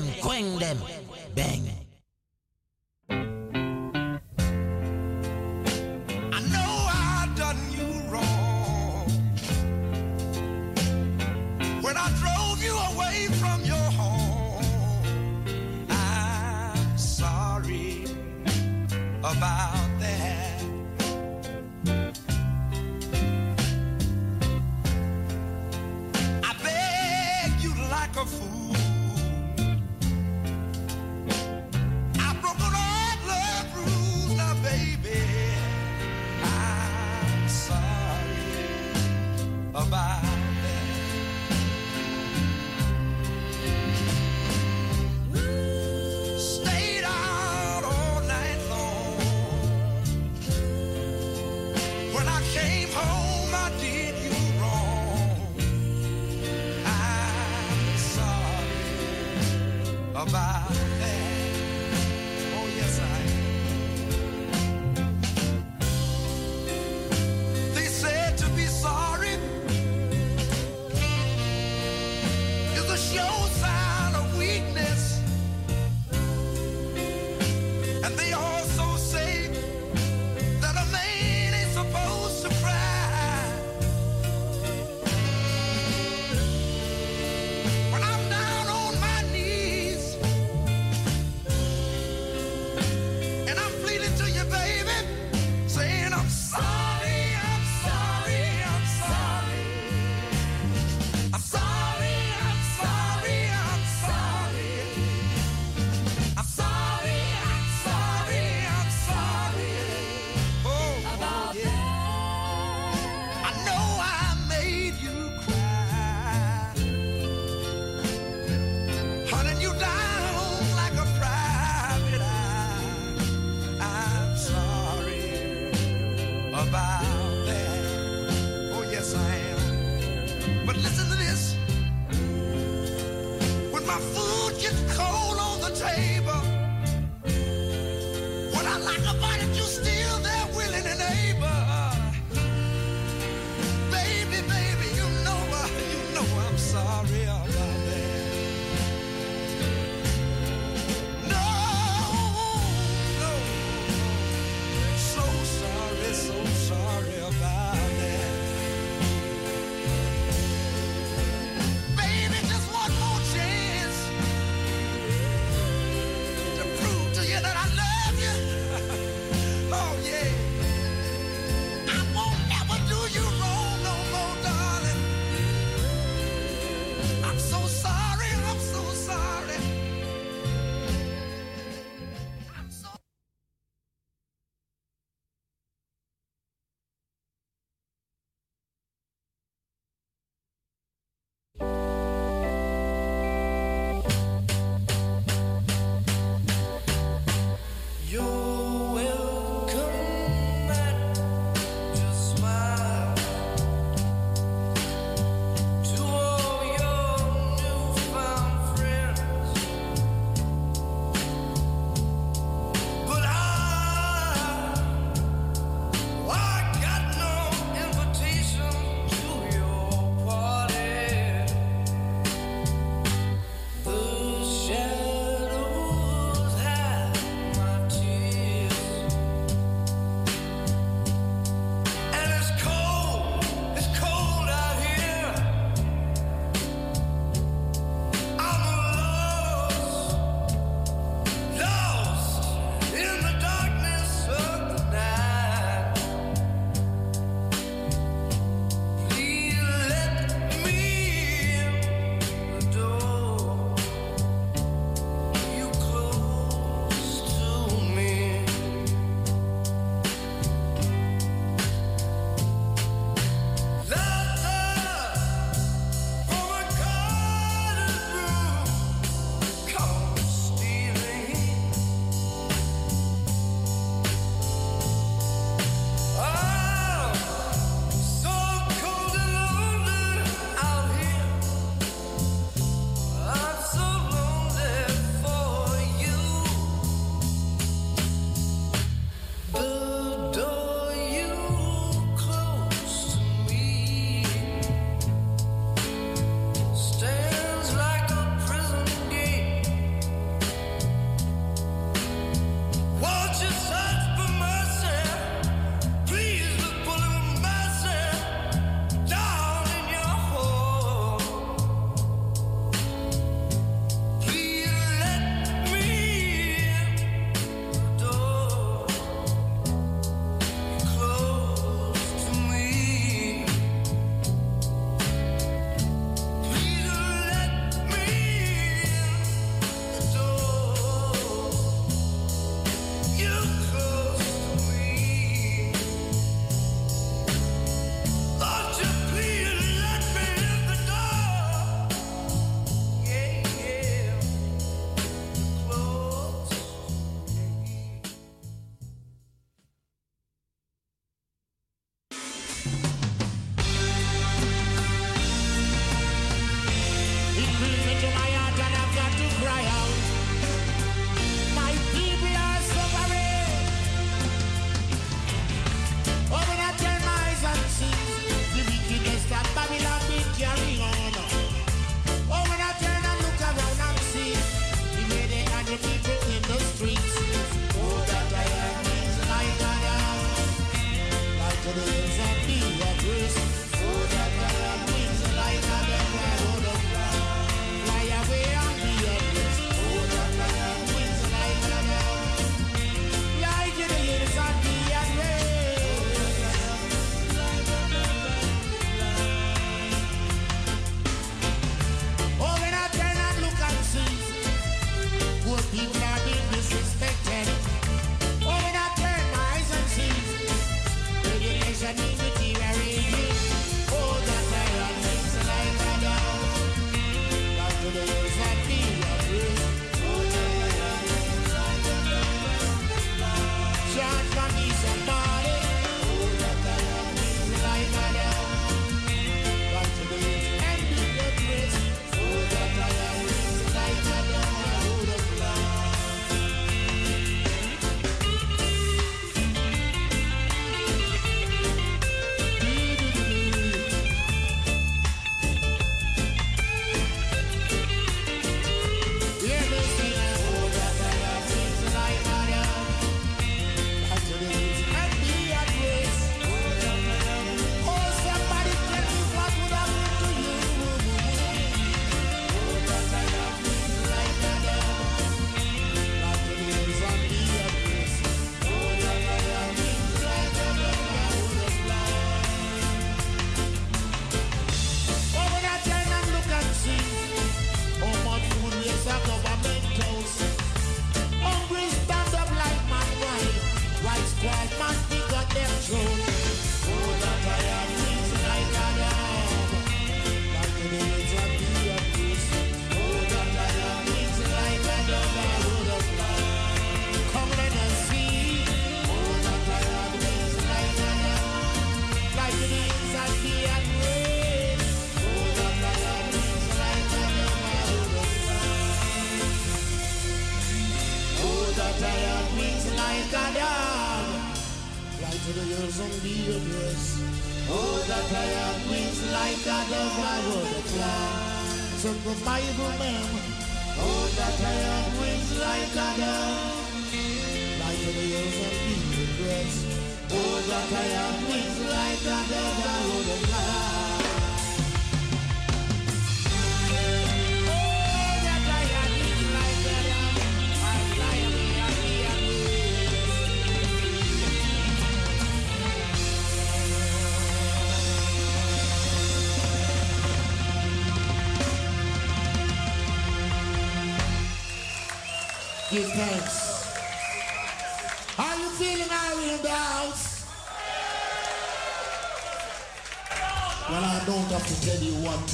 Them, quang them,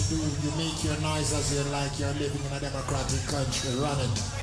do. You make your noise as you like. You're living in a democratic country. Run it.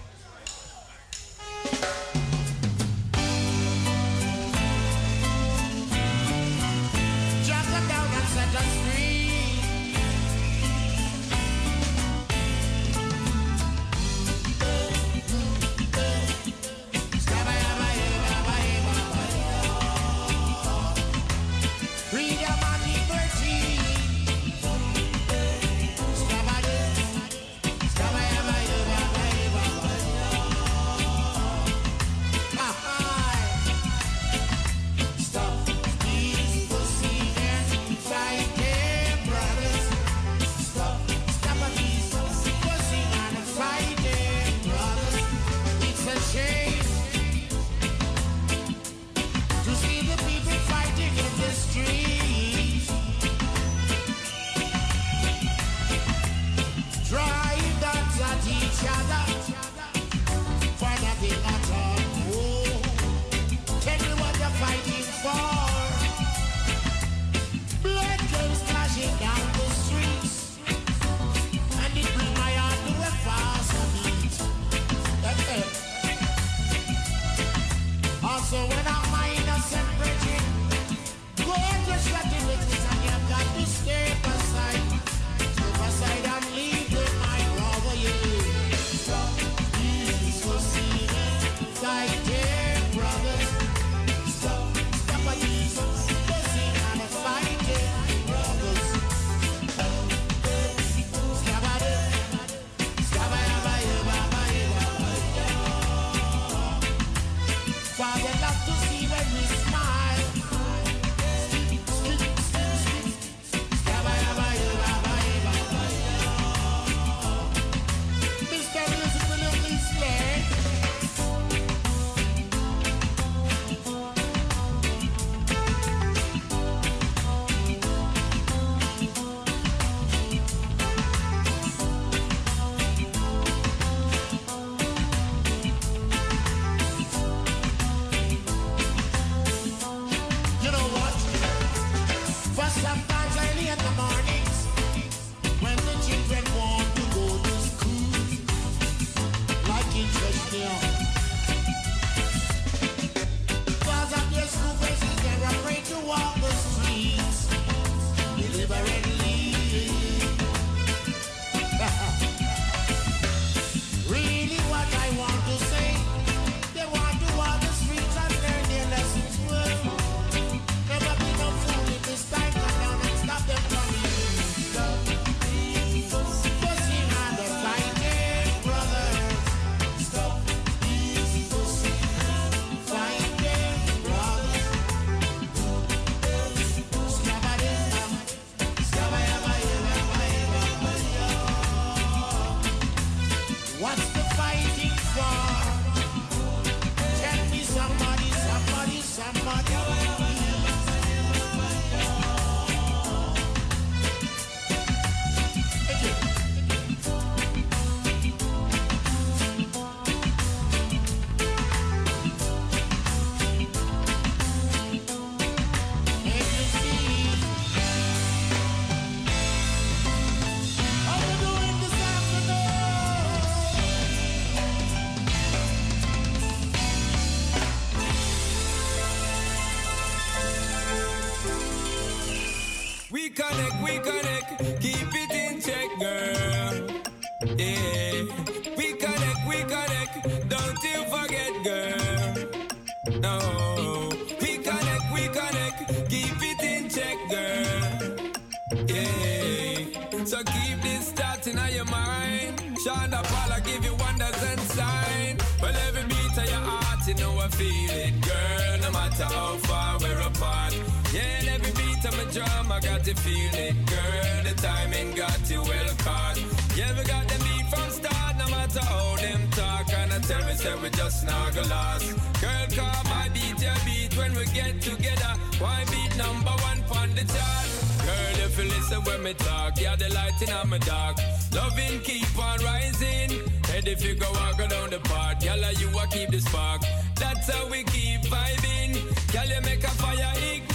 To feel it, girl. The timing got you well caught. Yeah, we got the beat from start, no matter how them talk. And I tell me, say we just not go lost. Girl, call my beat, your beat when we get together. Why beat number one on the chart? Girl, if you listen when me talk, yeah, the light in my dark. Loving keep on rising. Head if you go walk down the path, girl, you a keep the spark. That's how we keep vibing. Girl, you make a fire ignite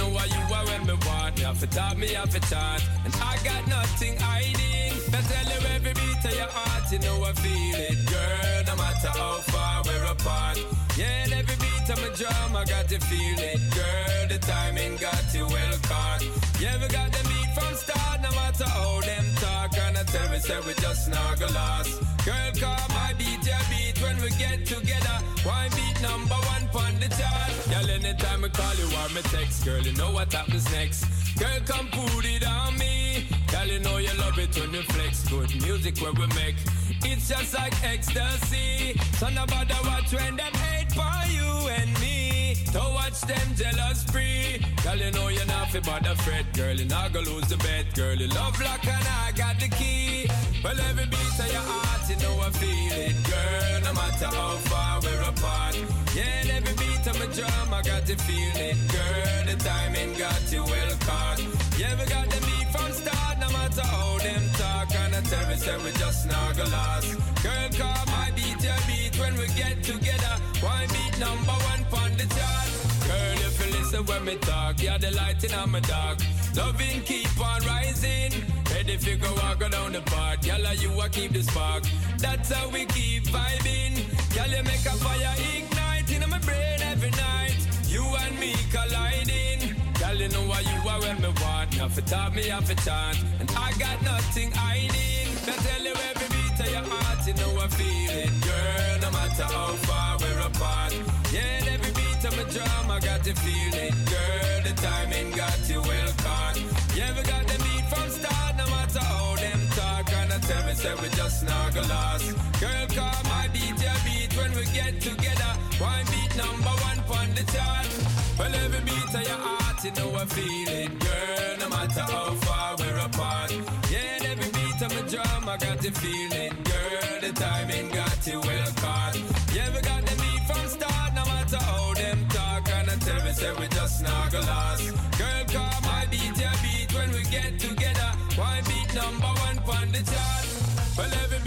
know what you are when me want. You have to talk, me have to chant. And I got nothing hiding. I tell you every beat of your heart, you know I feel it, girl. No matter how far we're apart. Yeah, and every beat of my drum, I got to feel it, girl. The timing got you well caught. Yeah, we got the beat from start, no matter how them talk. And I tell me, say we just snuggle lost. Girl, call my beat, your beat when we get together. Why beat number one on the chart? Girl, anytime I call you or me text, girl, you know what happens next. Girl, come put it on me. Girl, you know you love it when you flex. Good music when we make. It's just like ecstasy. So nobody watch when them hate for you and me. Don't watch them jealous free. Girl, you know you're not but the fret. Girl, you're not gonna lose the bet. Girl, you love luck and I got the key. Well, every beat of your heart, you know I feel it. Girl, no matter how far we're apart. Yeah, every beat of my drum, I got to feel it. Girl, the timing got you well caught. Yeah, we got the beat from start, matter how them talk. And I tell me, say we just not go lost. Girl, call my beat, your beat when we get together. Why beat number one on the chart? Girl, if you listen when me talk, you're the light in my dark. Loving keep on rising. Ready if you go walk down the path. Yalla, you a keep the spark. That's how we keep vibing. Girl, you make a fire ignite in my brain every night. You and me colliding. Girl, you know what you are when me want. You have to talk me, have to chant. And I got nothing hiding. I tell you every beat of your heart, you know I feel it. Girl, no matter how far we're apart. Yeah, every beat of my drum, I got to feel it. Girl, the timing got you well caught. Yeah, we got the beat from start, no matter how them talk. And I tell me, say we just not go lost. Girl, call my beat, your beat when we get together. One beat number one on the chart. Well, every beat of your heart, you know I feel it, girl. No matter how far we're apart. Yeah, and every beat of my drum, I got to feel it, girl. The timing got you well caught. Yeah, we got the beat from start, no matter how them talk. And I tell me, say we just not go lost. Girl, call my beat, your beat when we get together. One beat number one on the chart. Well, every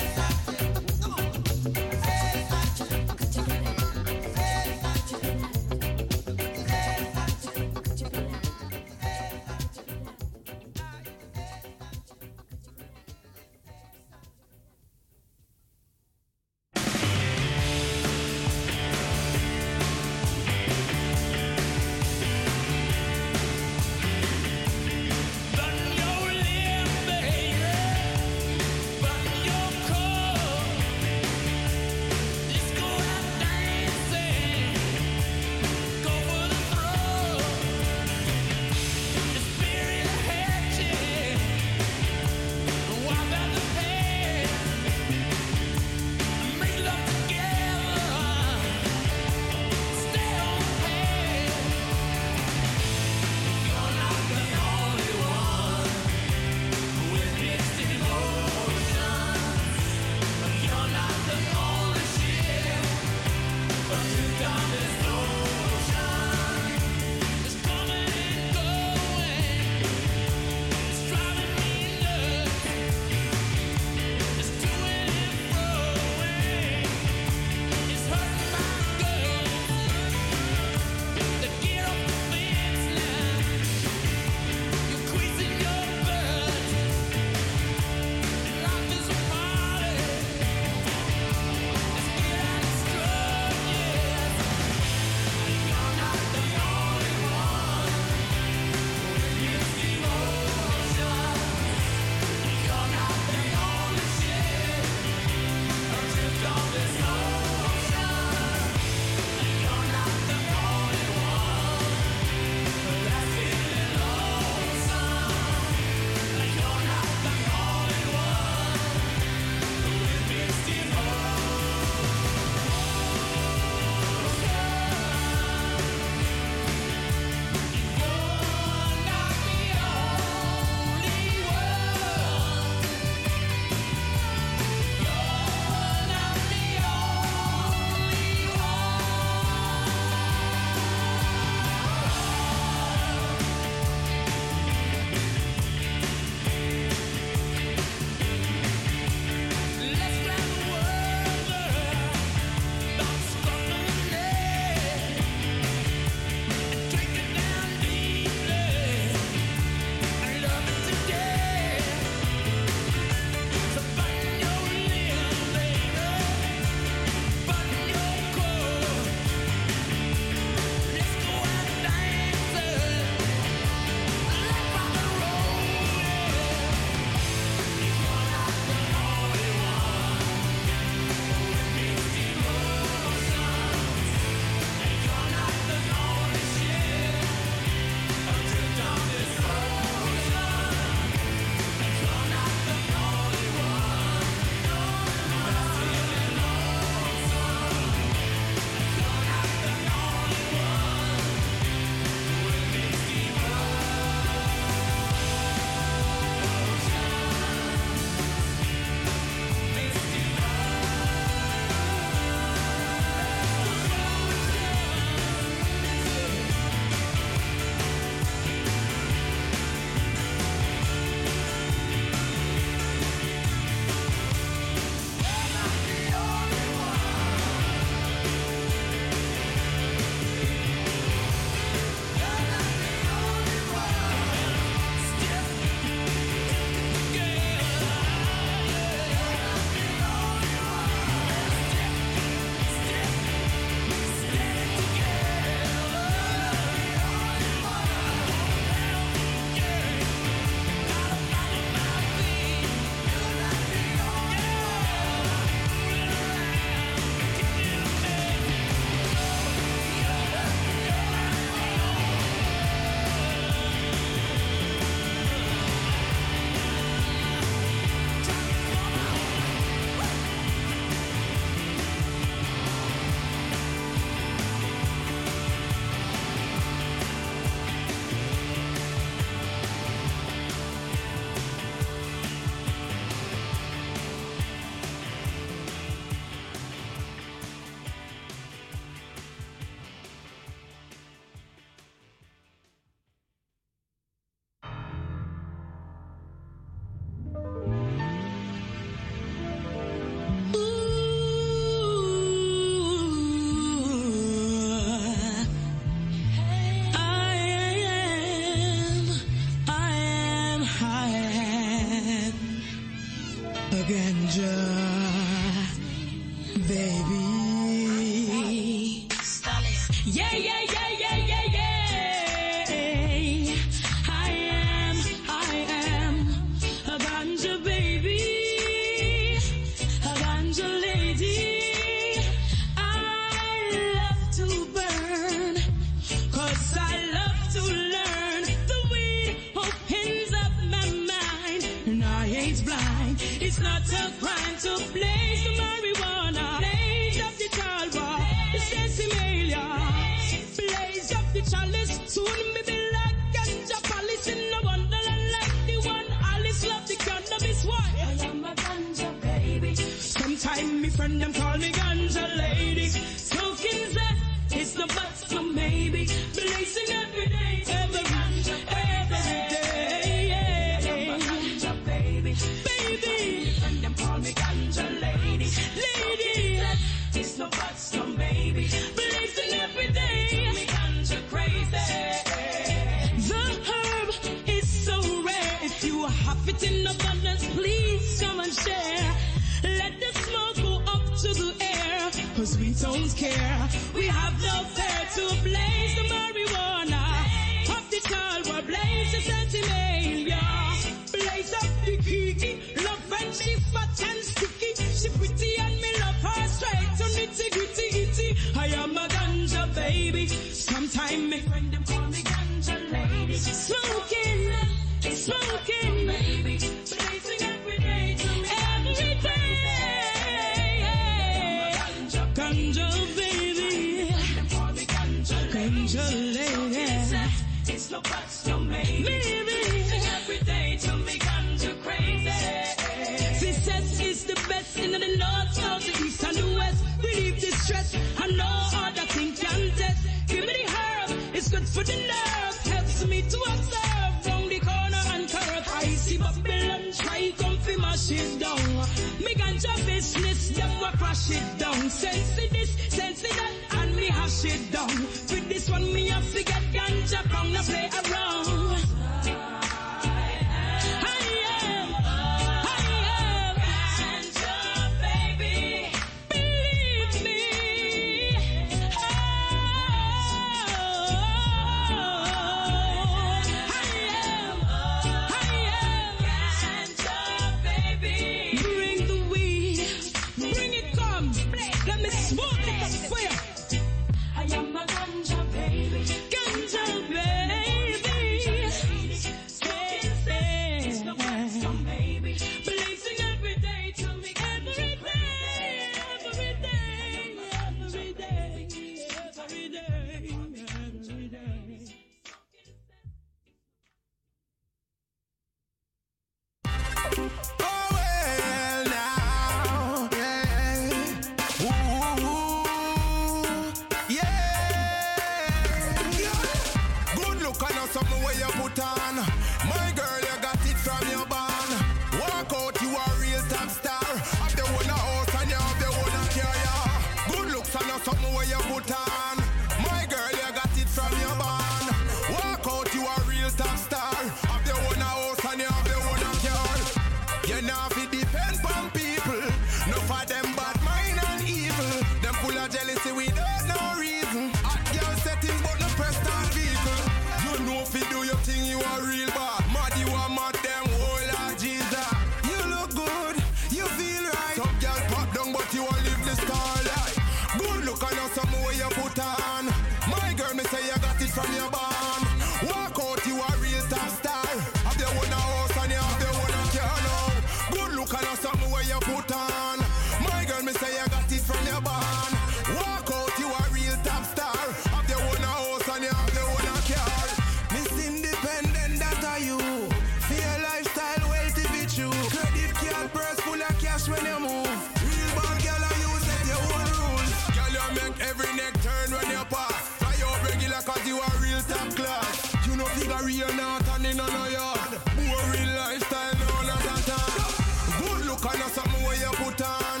something where you put on.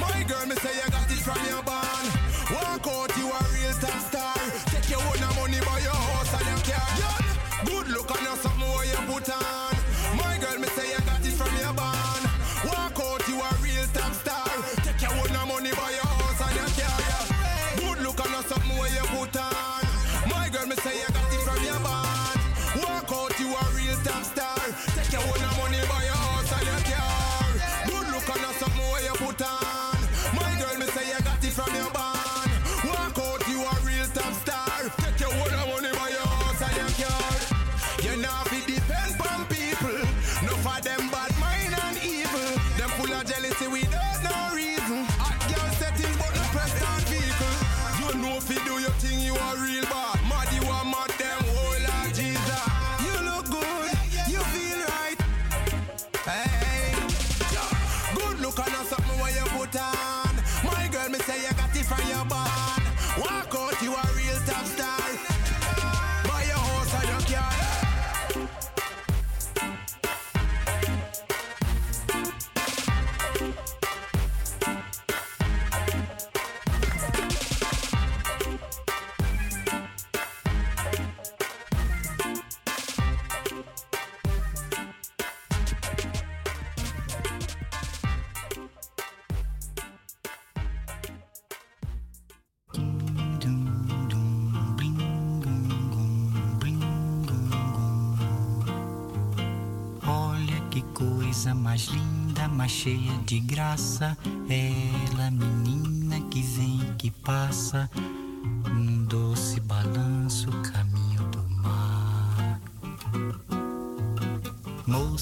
My girl, me say you got it from your barn. Walk out, you a real top star. Take your own money, buy your horse, and your car. Girl, good look on your something where you put on. important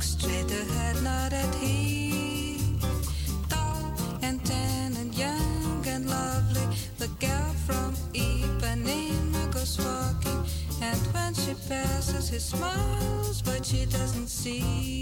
Straight ahead, not at he. Tall and tan and young and lovely, the girl from Ipanema goes walking. And when she passes, he smiles, but she doesn't see.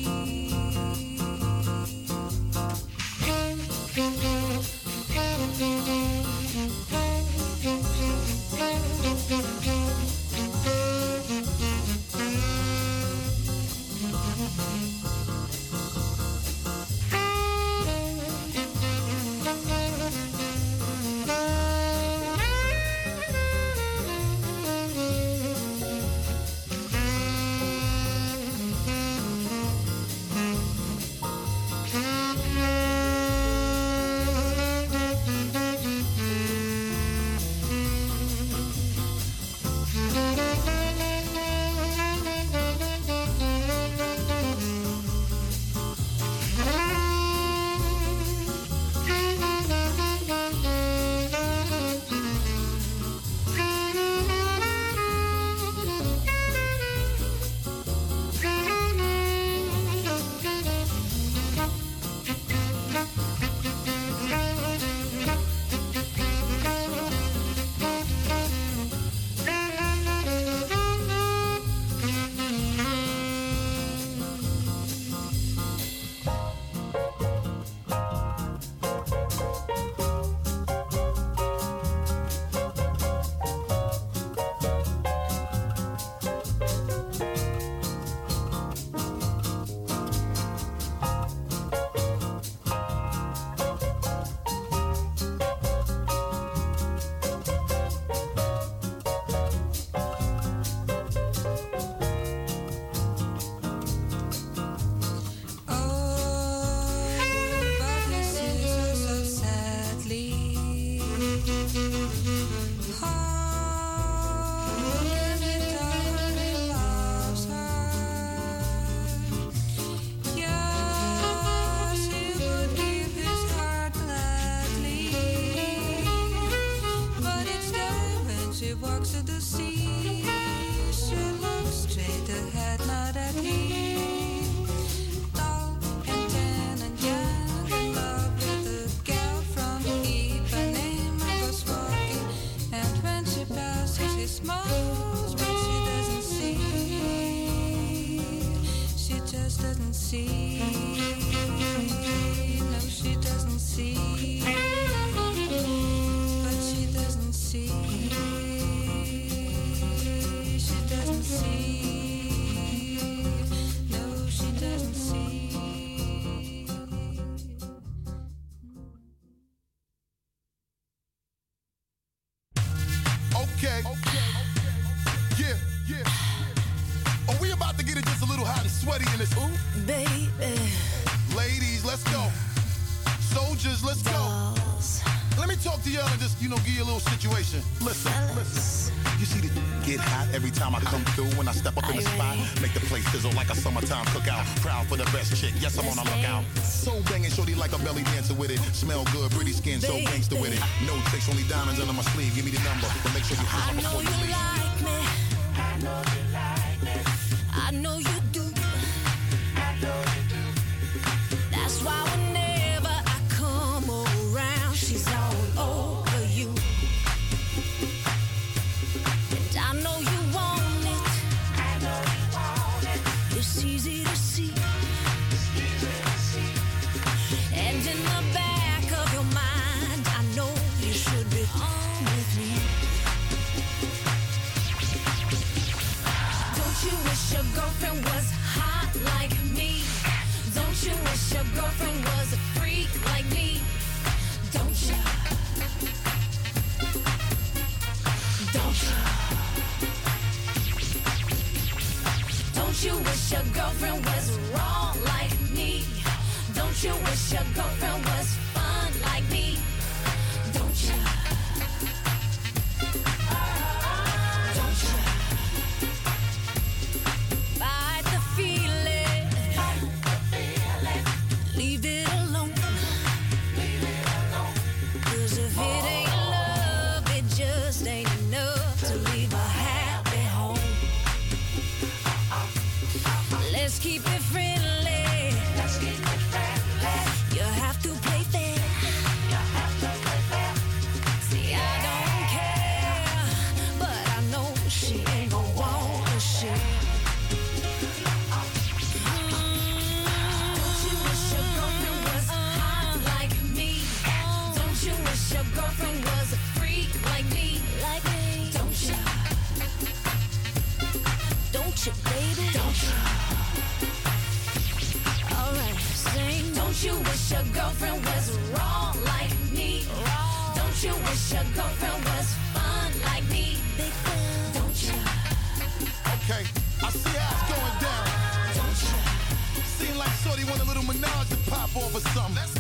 Smell good, pretty skin, so gangster with it. No tricks, only diamonds under my sleeve. Give me the number, but make sure you I know before you Don't you wish your girlfriend was raw like me? Don't you wish your girlfriend was you wish your girlfriend was raw like me? Don't you wish your girlfriend was fun like me? Don't you? Okay, I see how it's going down. Don't you? Seem like Shorty want a little menage to pop or something.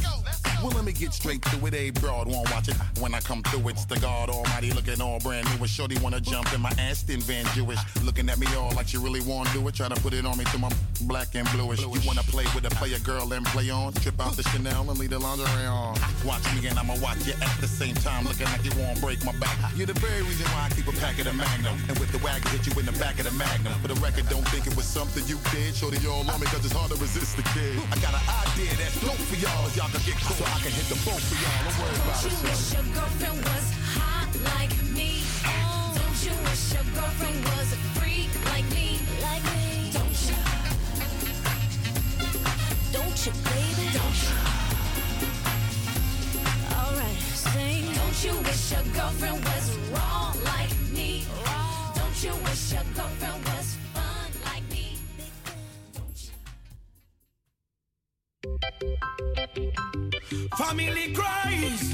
Well, let me get straight to it. A broad won't watch it. When I come through, it's the God Almighty looking all brand new. And Shorty wanna jump in my Aston Van Jewish. Looking at me all like she really wanna do it. Try to put it on me to my black and bluish. You wanna play with a player girl and play on? Trip out the Chanel and leave the lingerie on. Watch me and I'ma watch you at the same time. Looking like you won't break my back. You're the very reason why I keep a pack of the Magnum. And with the wagon, hit you in the back of the Magnum. For the record, don't think it was something you did. Shorty all on me cause it's hard to resist the kid. I got an idea that's dope for y'all. Y'all can get close, so I can hit the boat for y'all. Don't worry about Don't it, you wish your girlfriend was hot like me? Don't you wish your girlfriend was a freak like me? Like me? Don't you? Don't you, you wish your girlfriend was raw like me? Don't you wish your girlfriend was fun like me? Don't you? Family cries.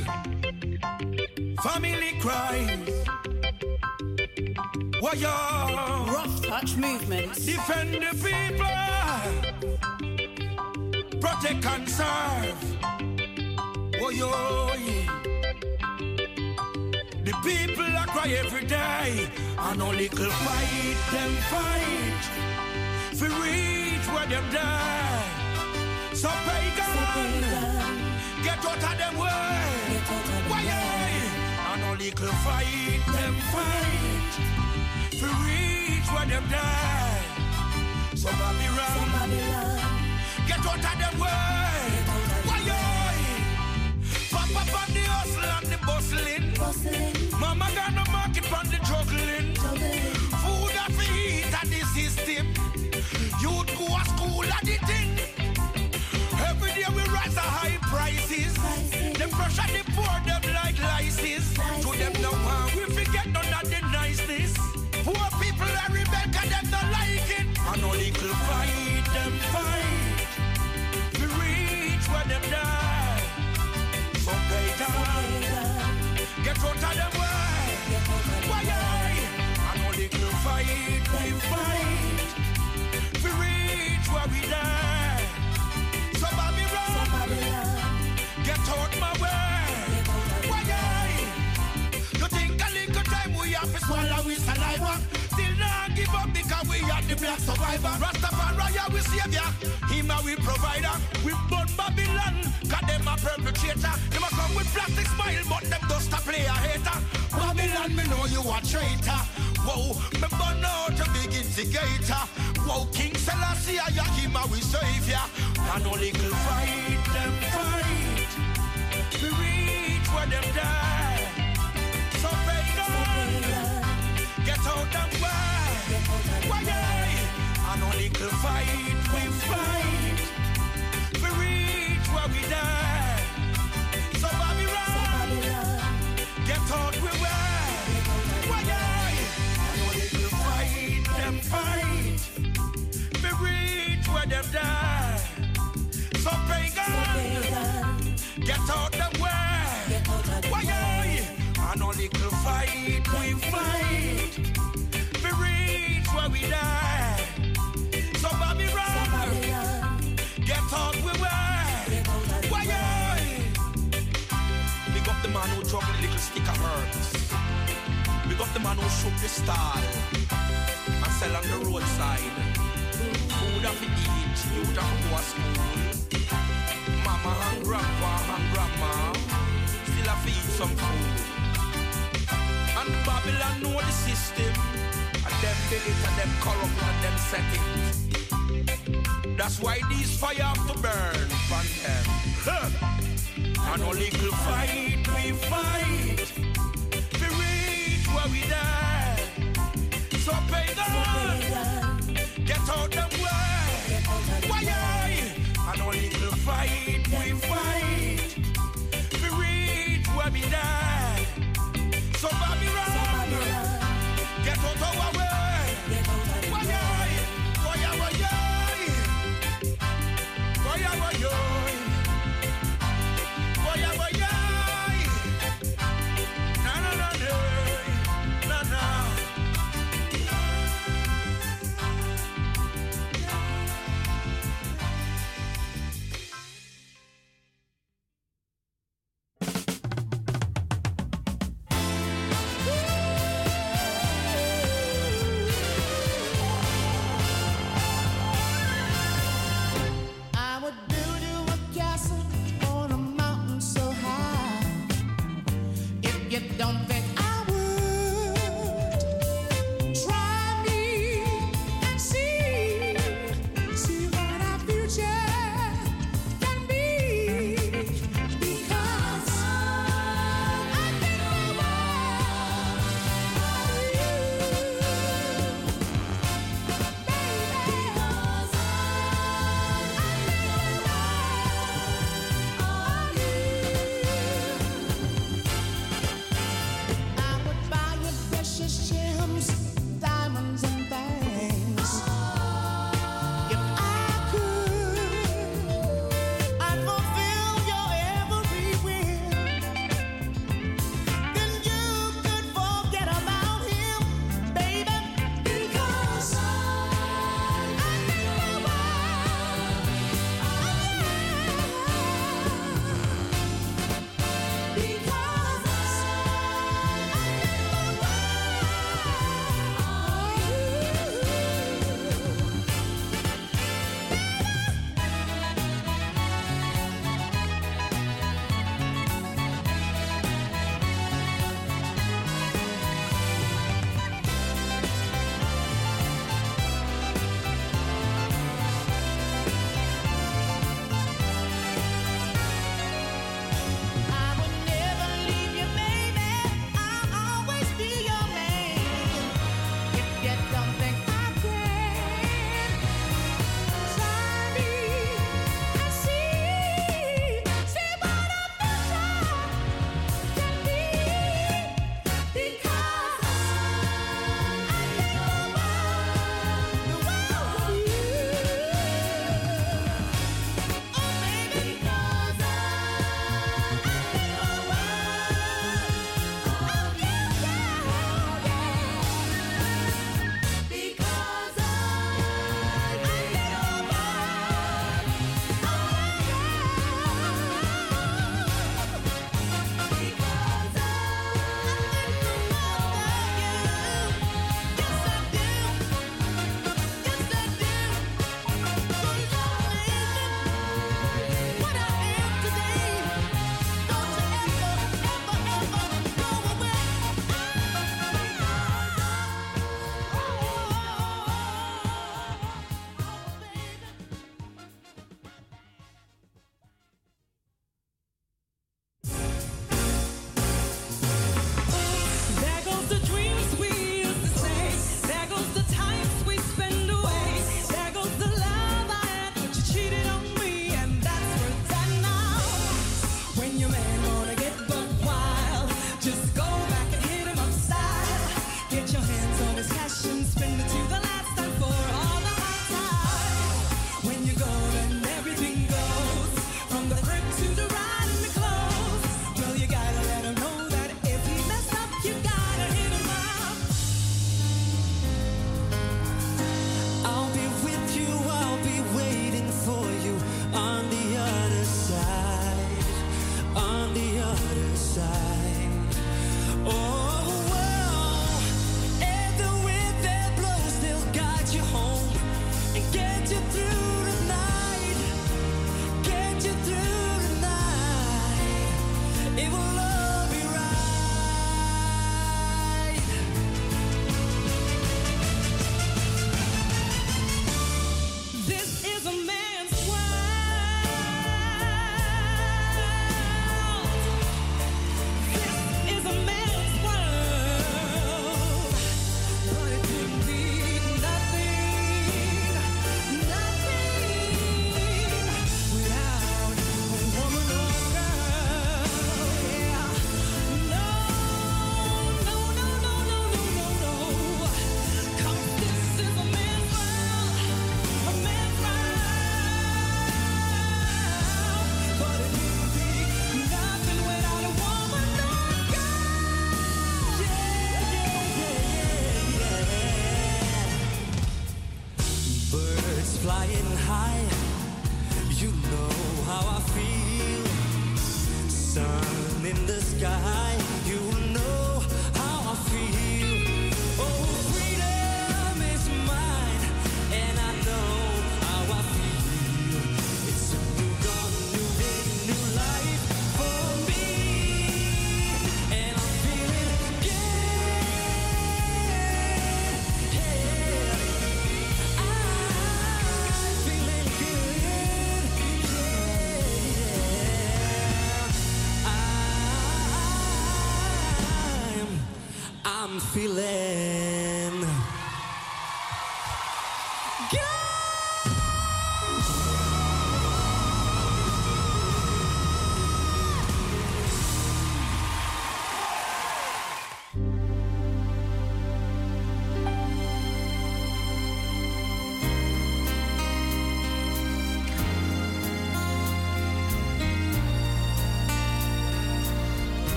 Family cries. Why you Rough touch movement. defend the people? Protect and serve. Why you The people are cry every day. And no little fight them fight. For reach where them die. So pagan. Get out of them way. Why I no little fight them fight. For reach where them die. So Babylon. Get out of them way. Why Papa the hustle and the bustling. Mama front of them. Are the black survivor. Rastafari we savior, him a we provider. We burn Babylon, cause them a perpetrator. Them a come with plastic smile, but them just a play a hater. Babylon, me know you a traitor. Whoa, me burn out a big instigator. Whoa, King Selassie, I him a we savior. And no little fight, them fight. We reach where them die. Get out the way. Why. And no little fight, we fight. We reach where we die. So Babylon, get out we way. Why. Big up the man who dropped the little stick of herbs. Big up the man who shook the stall and sell on the roadside. Food of the eat, youth of go to school. Grandpa and grandma still a feed some food. And Babylon know the system. And them build it and them corrupt and them set it. That's why these fire have to burn from them. Huh. And only little fight we fight. We reach where we die. So pagan, get out them way. Feeling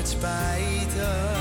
nooit spijten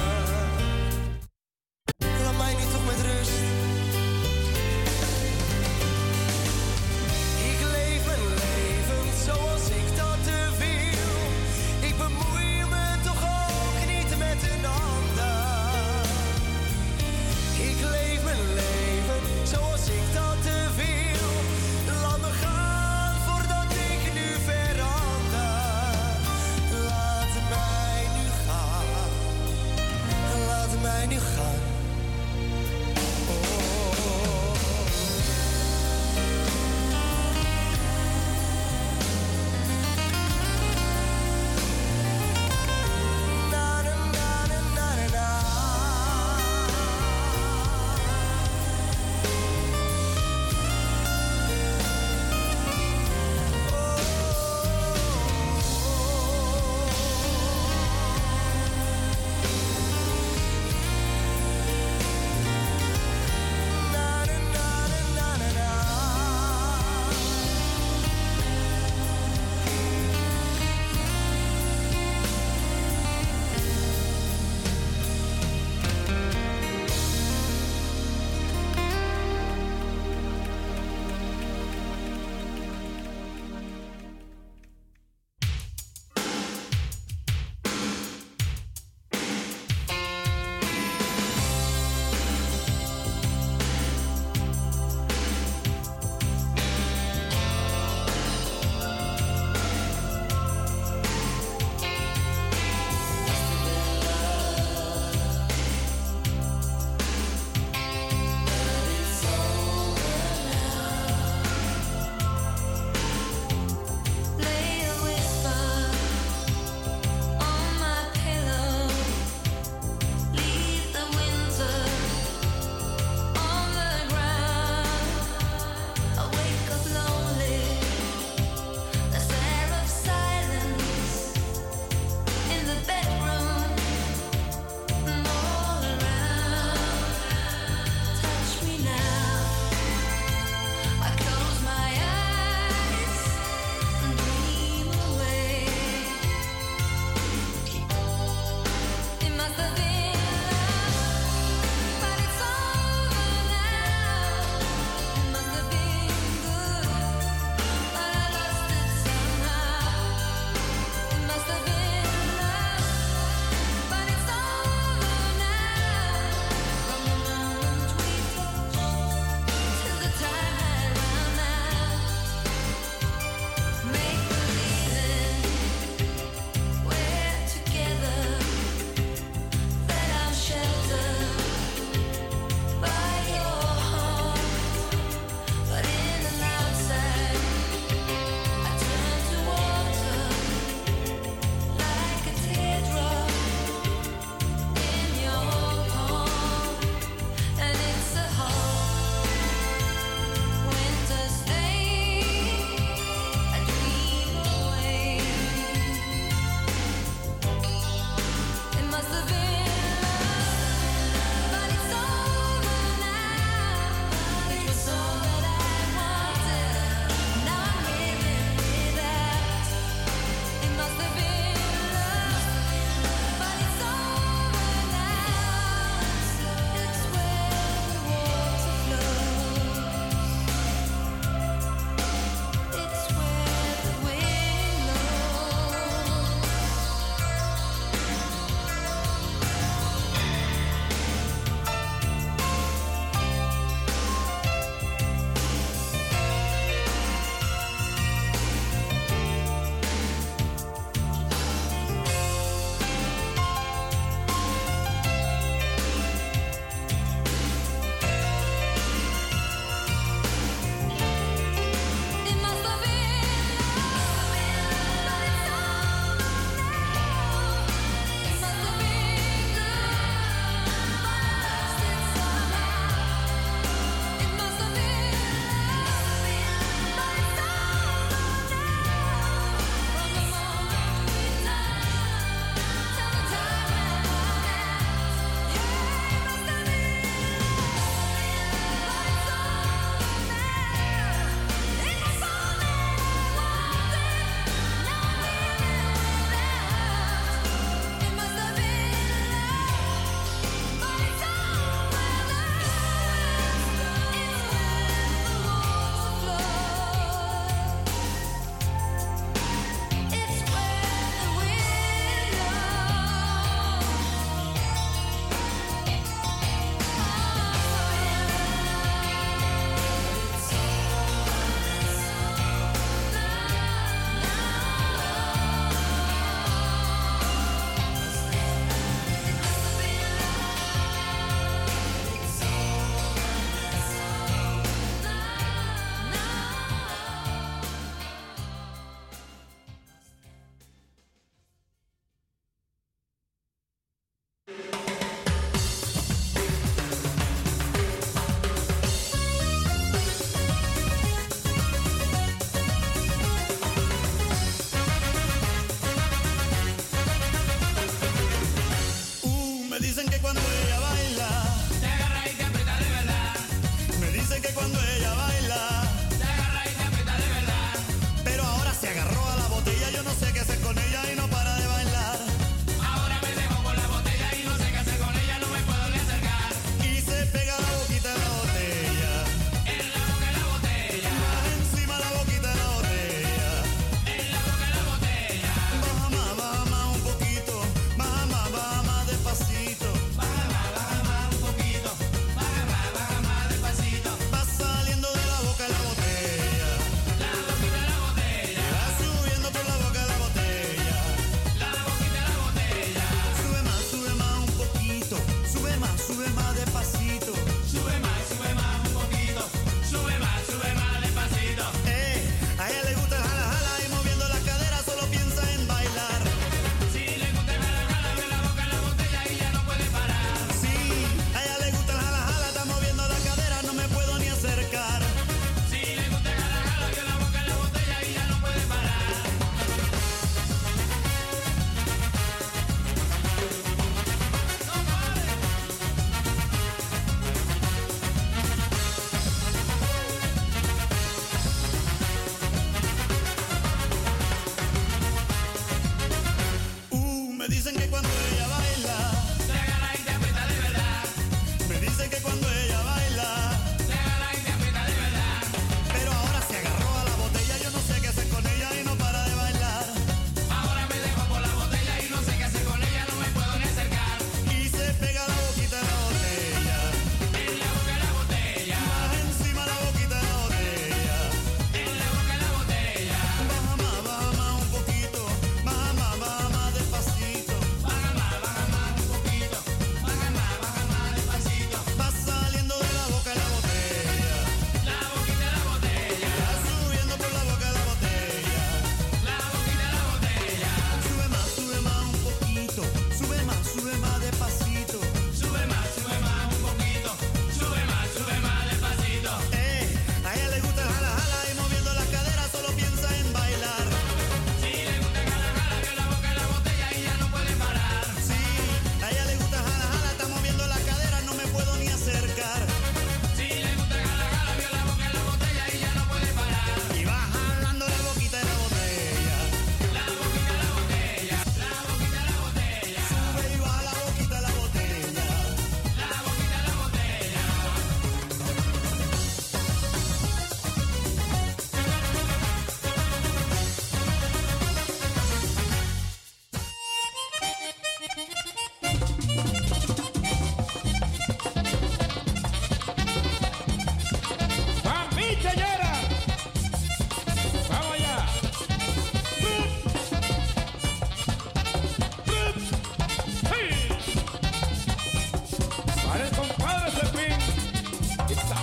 It's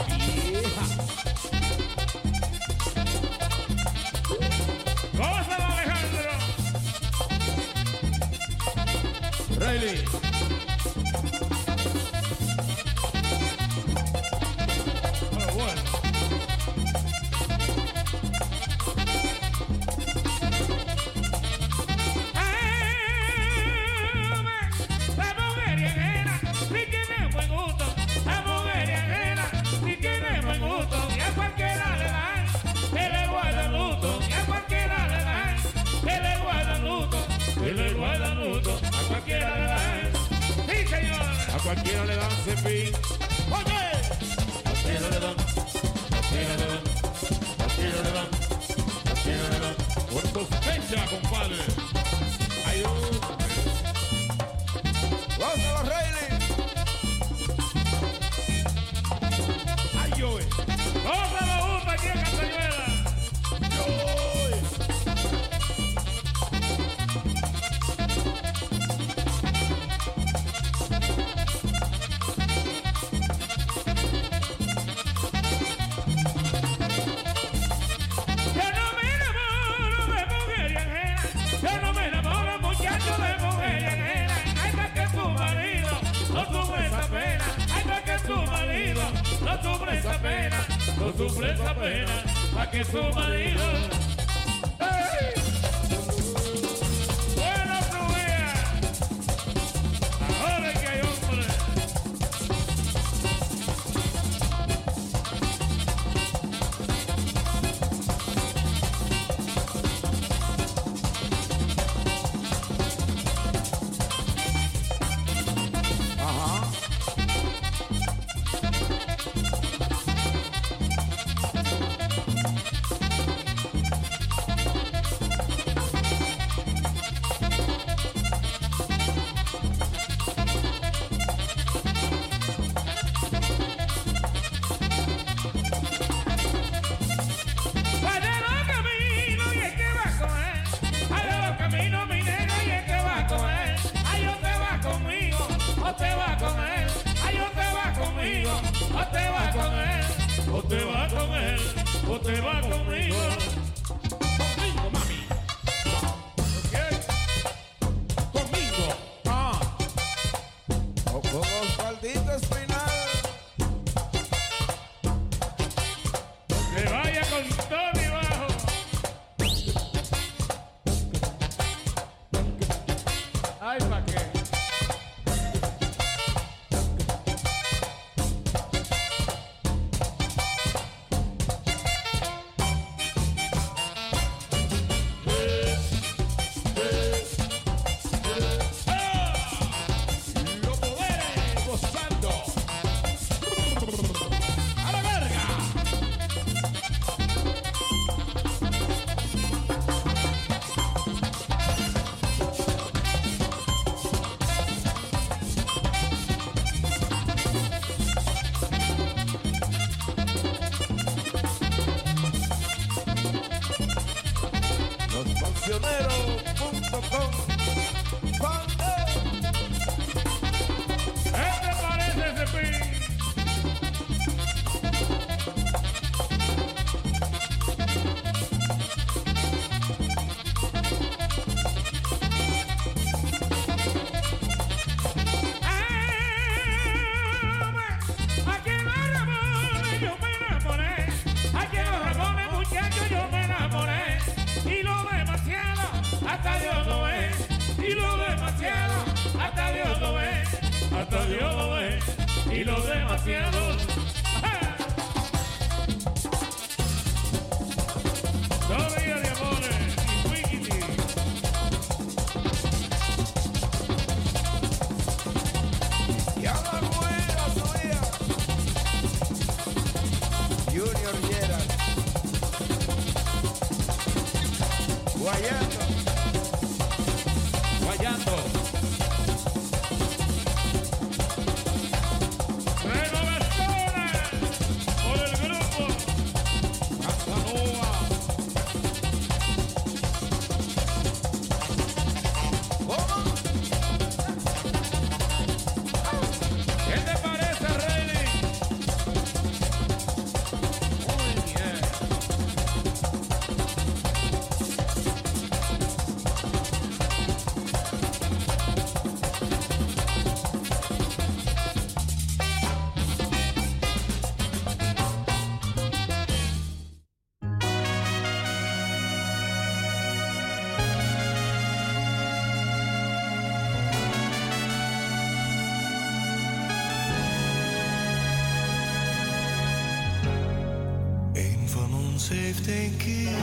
Heeft een keer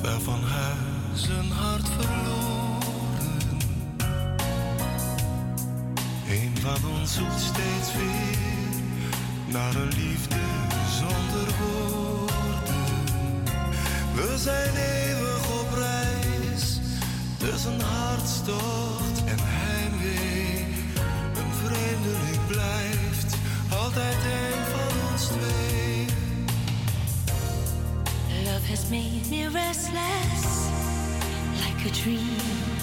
ver van huis een hart verloren. Een van ons zoekt steeds weer naar een liefde zonder woorden. We zijn eeuwig op reis tussen hartstocht en huis. a dream.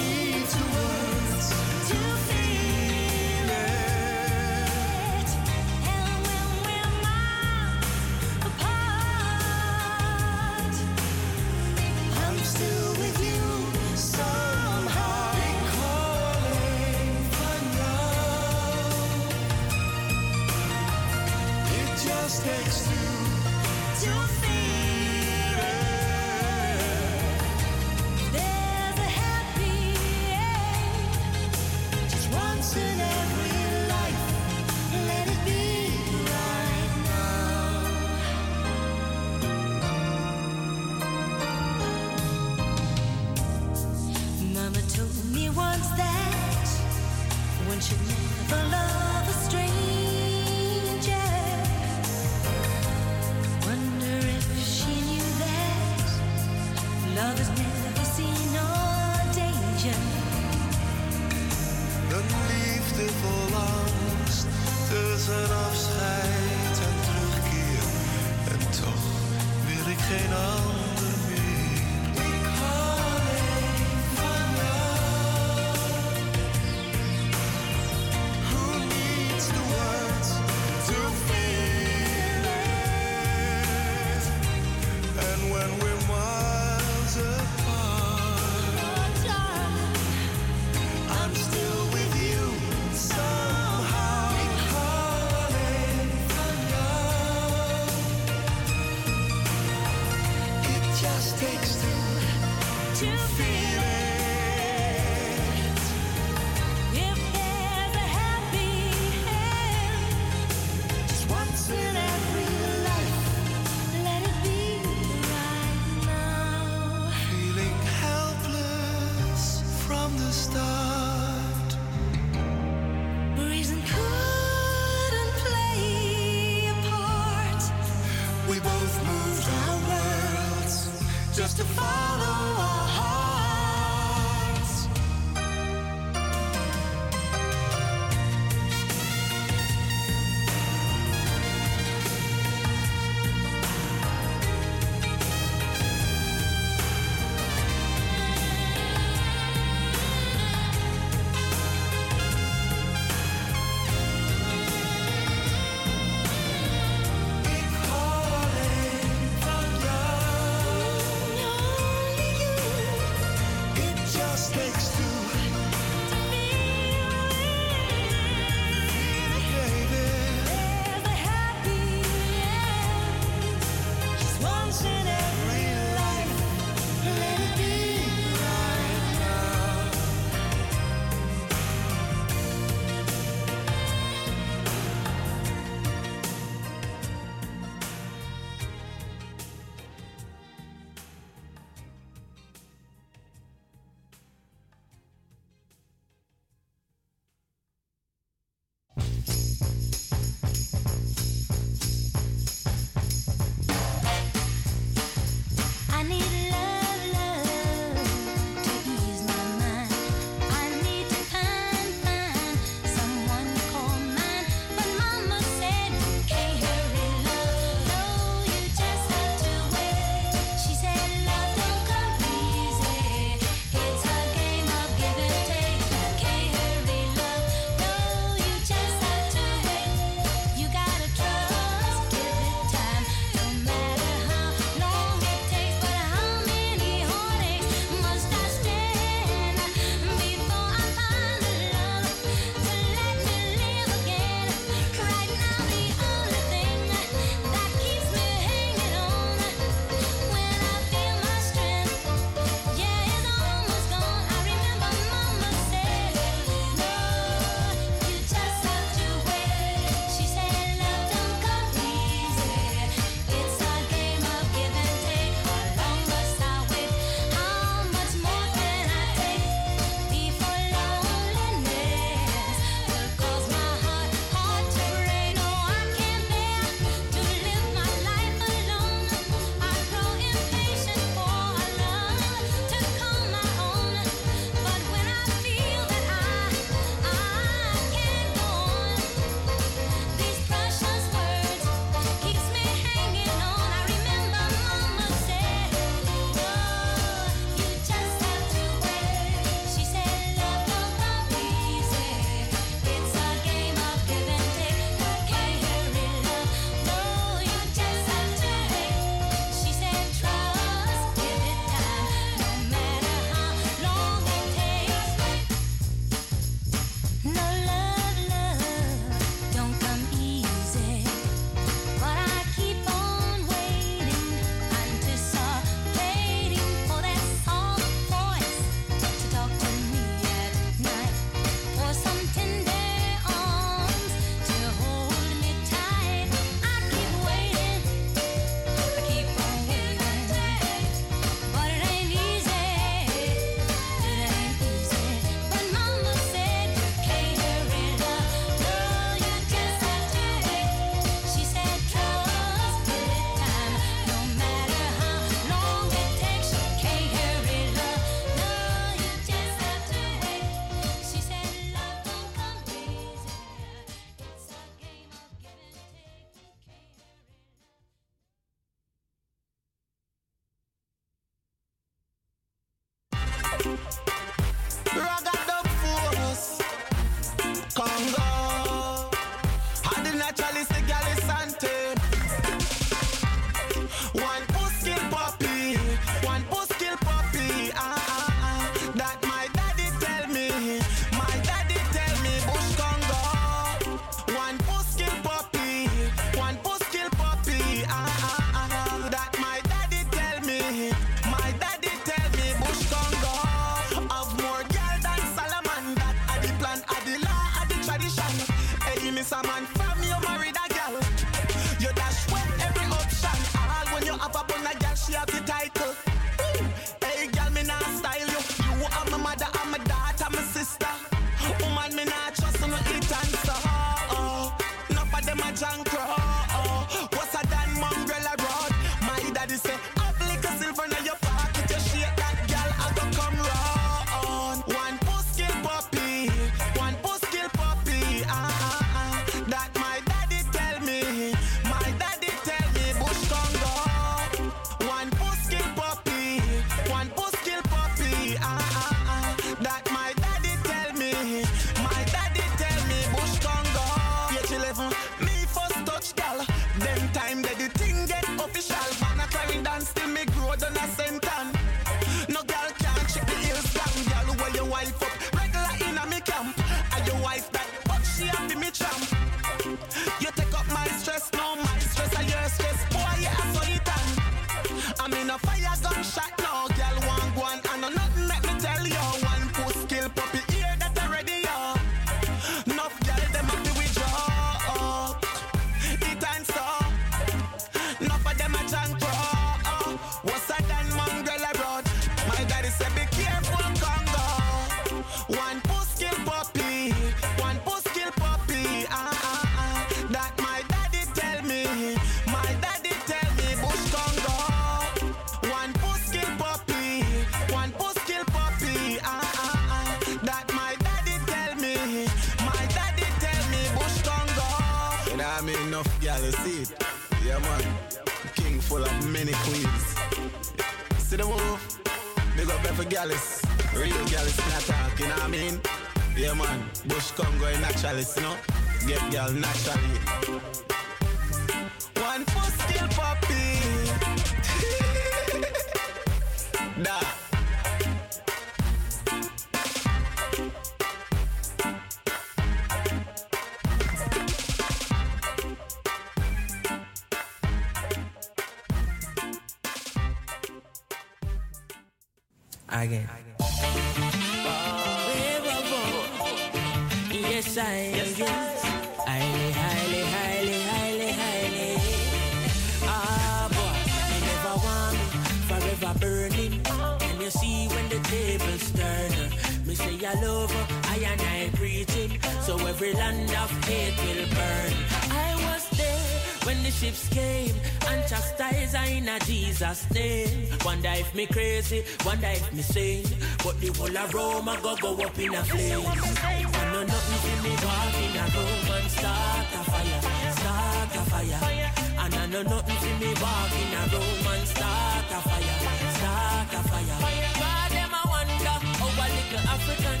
me crazy, wonder if me sane. But the whole of Rome, a go go up in a flame. I know nothing till me walk in a room and start a fire, start a fire. And I know nothing till me walk in a room and start a fire, start a fire. God, them I wonder how little African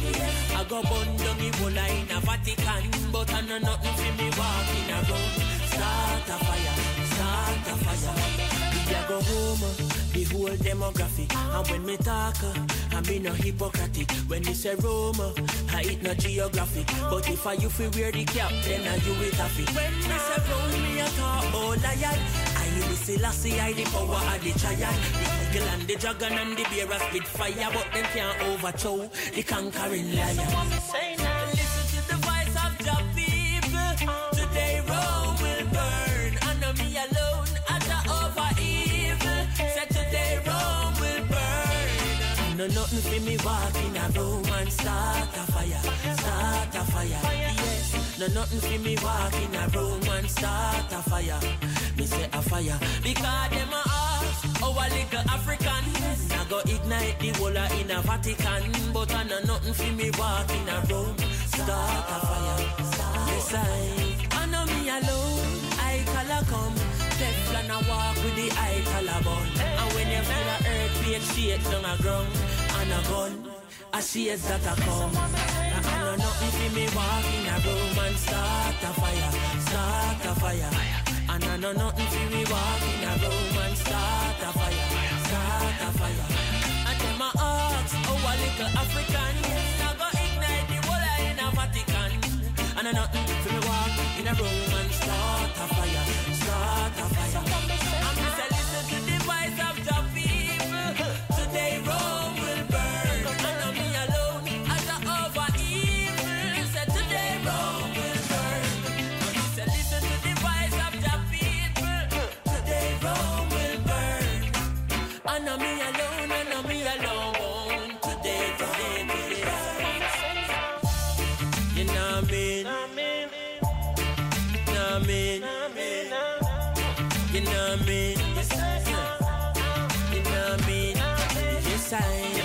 I go burn down the whole in a Vatican, but I know nothing till me walk in a room, start a fire, start a fire. We a go home whole demography. And when me talk, uh, I be no hypocrite. When you say Roma, I eat no geography. But if I you feel wear the cap, then I you with a fit. When me say Roma, oh, I talk all I had. I the Selassie, I the power of the triad. The eagle and the dragon and the bear are spit fire, but them can't overthrow the conquering lion. When me walk in a room and start a fire, start a fire. Yes, no nothing for me walk in a room and start a fire. Me say a fire because them a ask oh, a little African. Yes. I go ignite the whole in a Vatican, but I know nothing for me walk in a room start a fire. Yes I, I know me alone. I call a come. Teflon I walk with the eye color bun. And when you feel a earth, be a shake down a ground and a gun. I see as that I come. I know nothing for me walk in a room and start a fire, start a fire. And I know nothing for me walk in a room and start a fire, start a fire. And tell my heart, oh a little African, yes, I go ignite the whole in a Vatican. And I nothing for me walk in a room and start a fire, start a fire. sign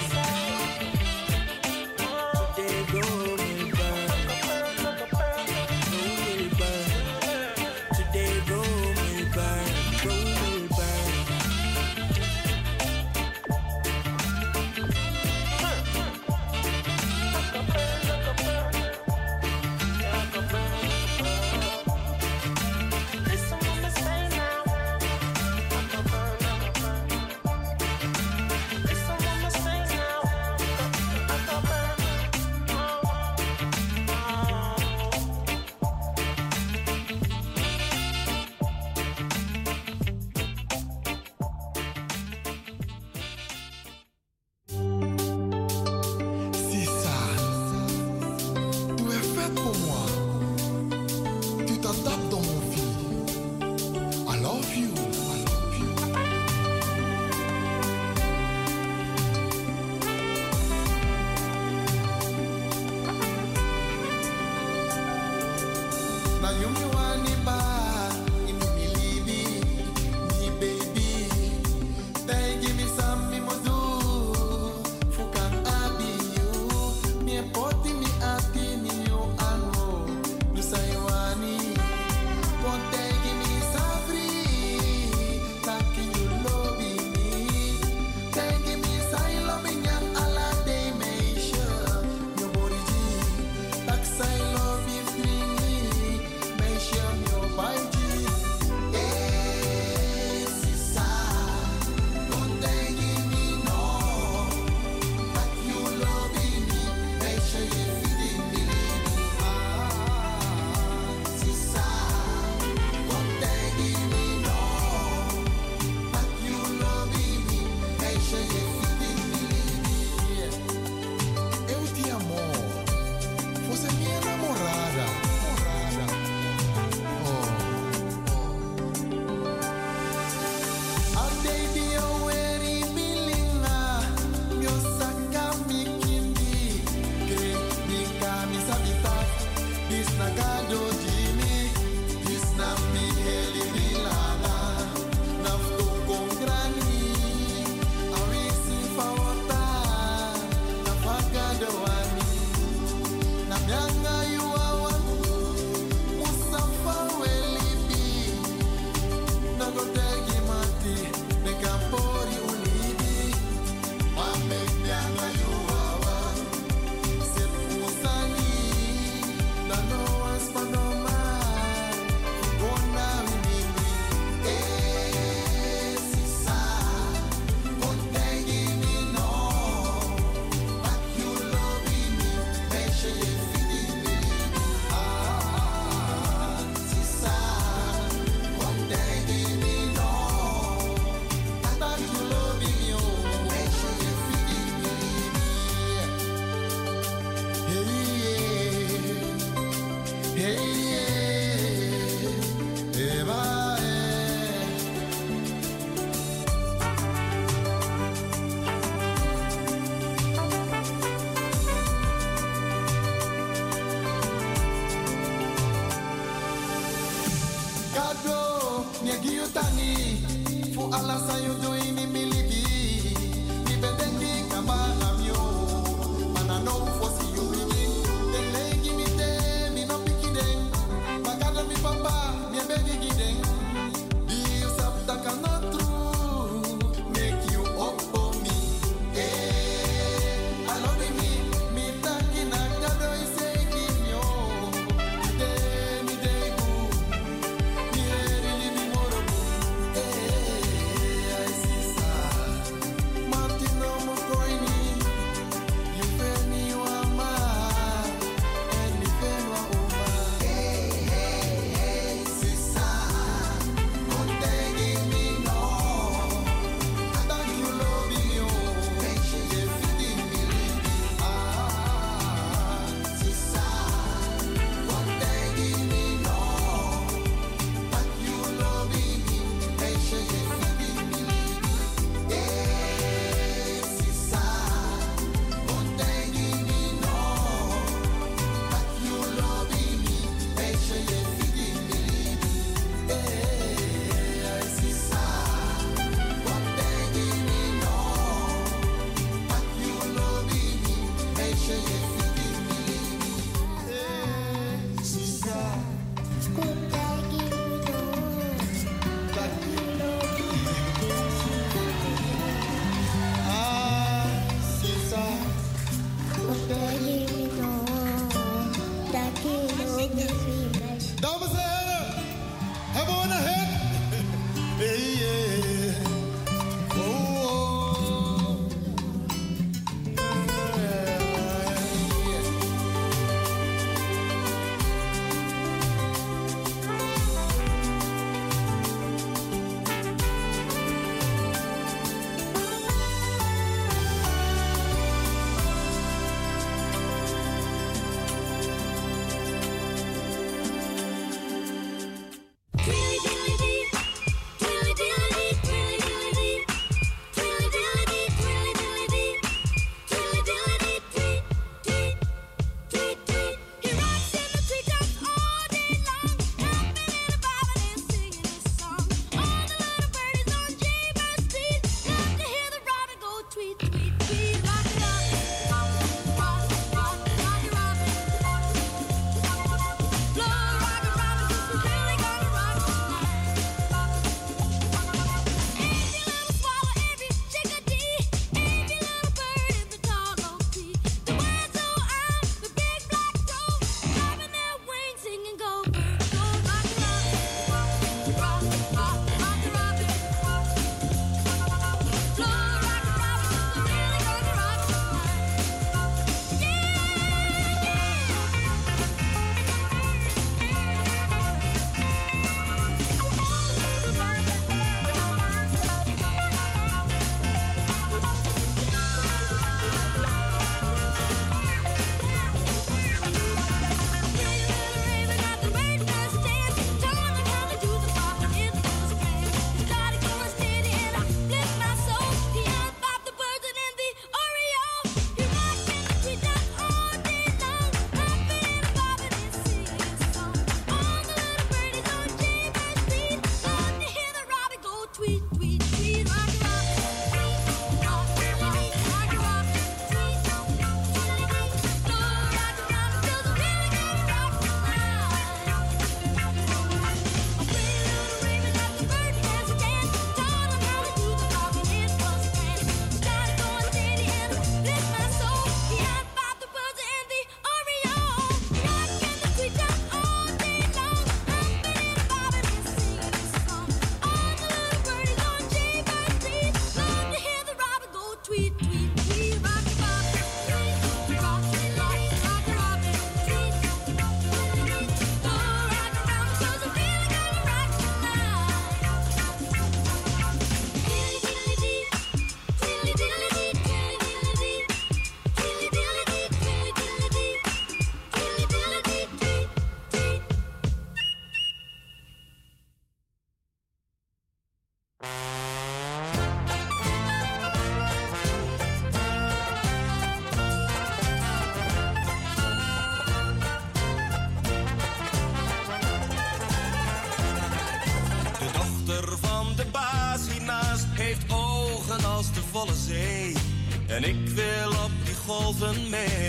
die golven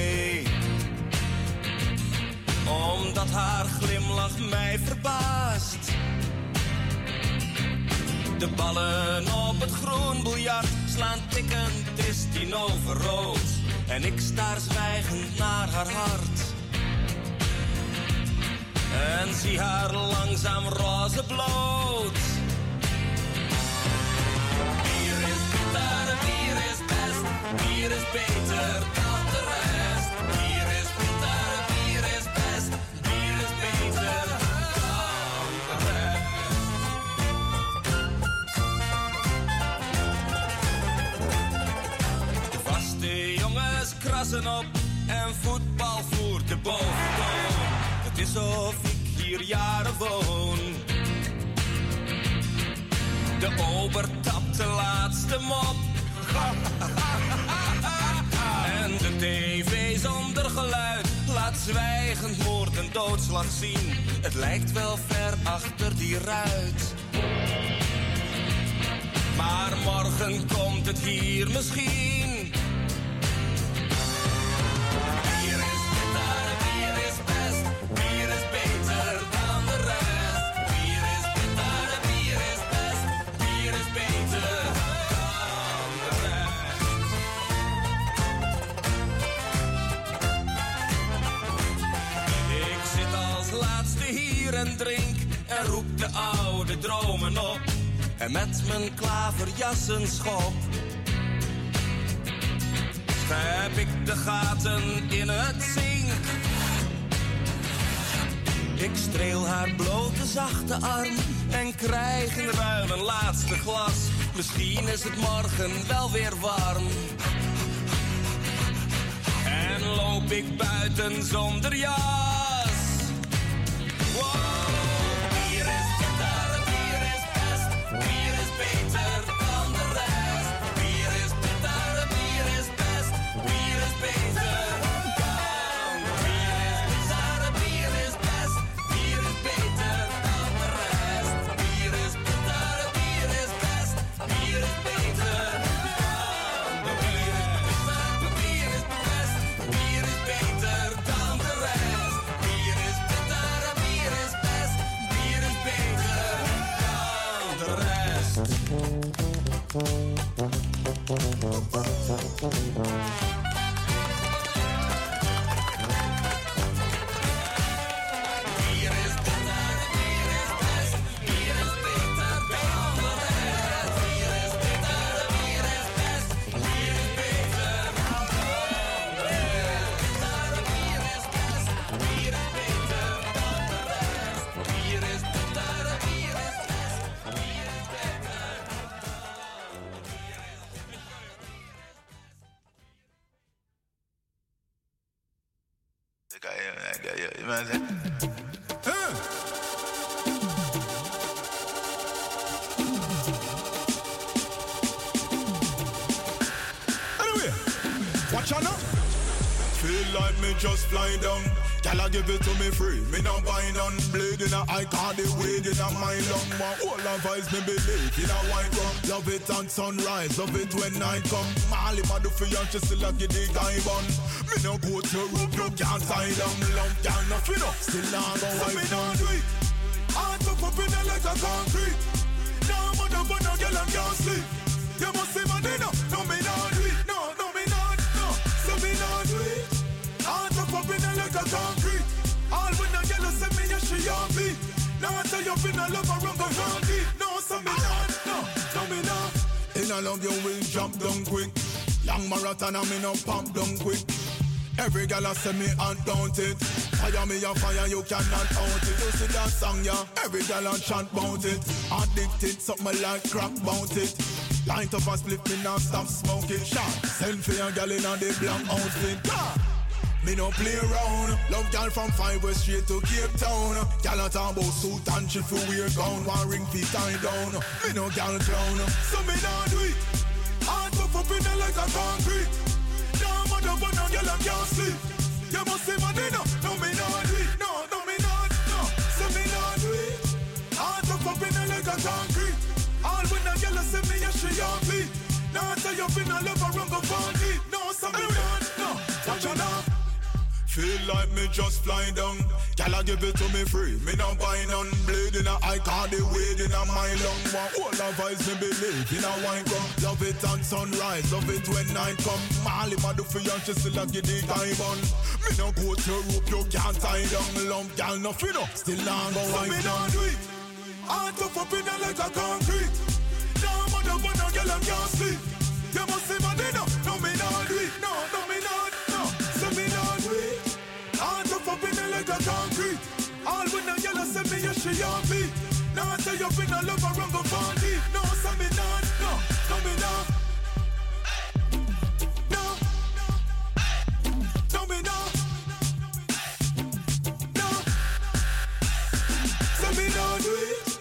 Schep ik de gaten in het zink? Ik streel haar blote zachte arm En krijg in ruil een laatste glas. Misschien is het morgen wel weer warm. En loop ik buiten zonder jas Feel like me just fly down. Gyal give it to me free. Me no buy none. Blade in a eye, card the weed in a my lung. My whole eyes me believe in a white rum. Love it on sunrise, love it when night come. Mali ma do for you, she still a give the guy bun. Me no go to rope, you can't tie down. Love can't nothing up, still not go white. Me no do it. Heart up up in the like a concrete. No mother but no girl I'm can't sleep. You must see money no, no Tell you been a lover run go round it. No, so me no, no, no me no. In a love you will jump down quick. Long marathon and me no pump down quick. Every gal a say me undaunted. Fire me a fire, you cannot out it. You see that song, yeah? Every gal a chant bout it. Addicted, something like crack bout it. Light up a split, me not stop smoking. Shot, send for your gal in a the black outfit. Yeah. Me no play around. Love gal from five west straight to Cape Town. Gal a talk about suit and she for wear gown. One ring feet tie down. Me no gal clown. So me nah do it. Heart up up in there like a concrete. No mother but no girl I can't sleep. You must see money no. No me no do it. No, no me no, no. So me no do it. Heart up up in there like a concrete. All when the girl say me yeah she on me. No Now say you finna love go for deep. No, some me not. No, watch out now. Feel like me just fly down. Girl, I give it to me free. Me no buy none. Bleed in a eye, call the weed in a my lung. Want all the vibes me believe in a wine come. Love it on sunrise, love it when night come. Molly, my do for you, she still a give the time on. Me no go to rope, you can't tie down. Lump, girl, no fit up. Still long go So me down. do it. Heart tough up in there like a concrete. Now mother no girl I can't sleep. You must see my dinner. No me not do it. No, no me not. No, it. Heart tough up in there like a concrete. All when the yellow say me yeah she on me. Now I say you been a lover and go for deep. No, so me not. No, no me not. No, no me not. No, so me not do it.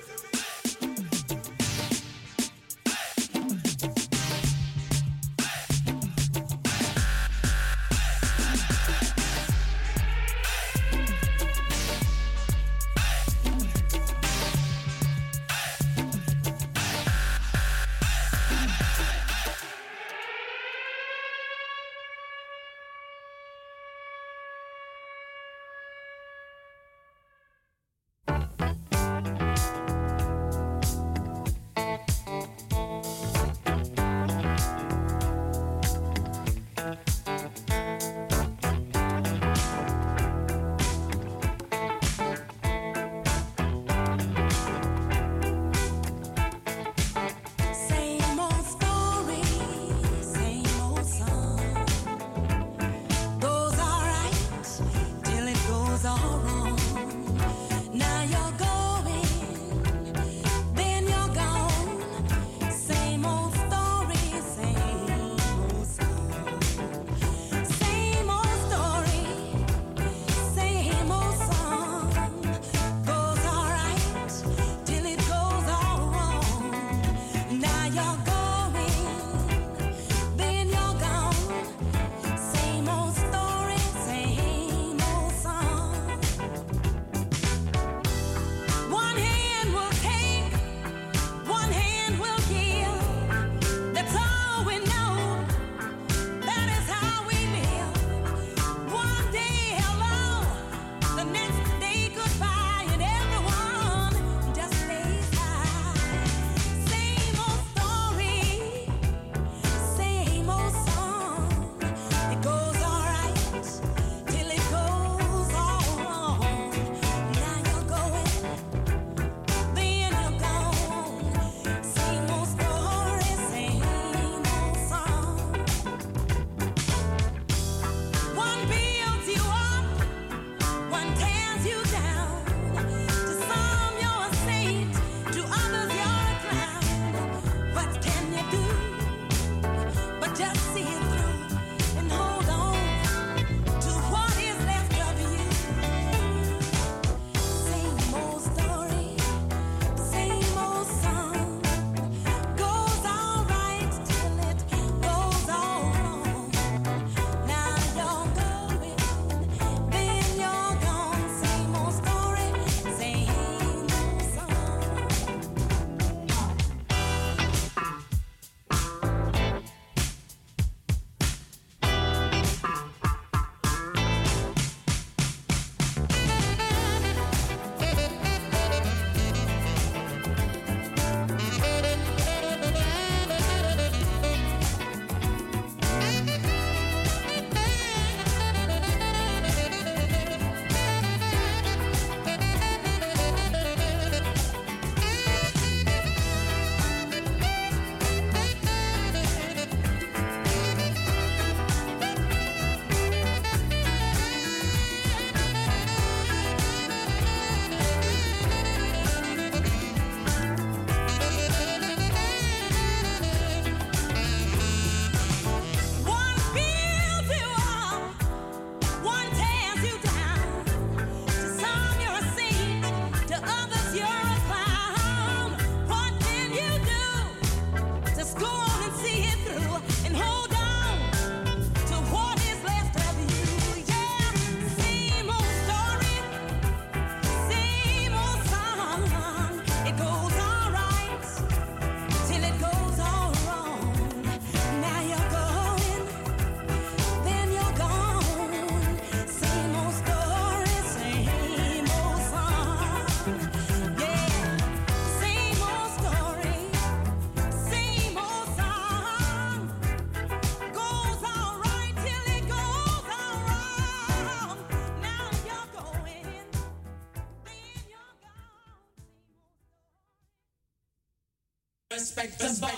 That's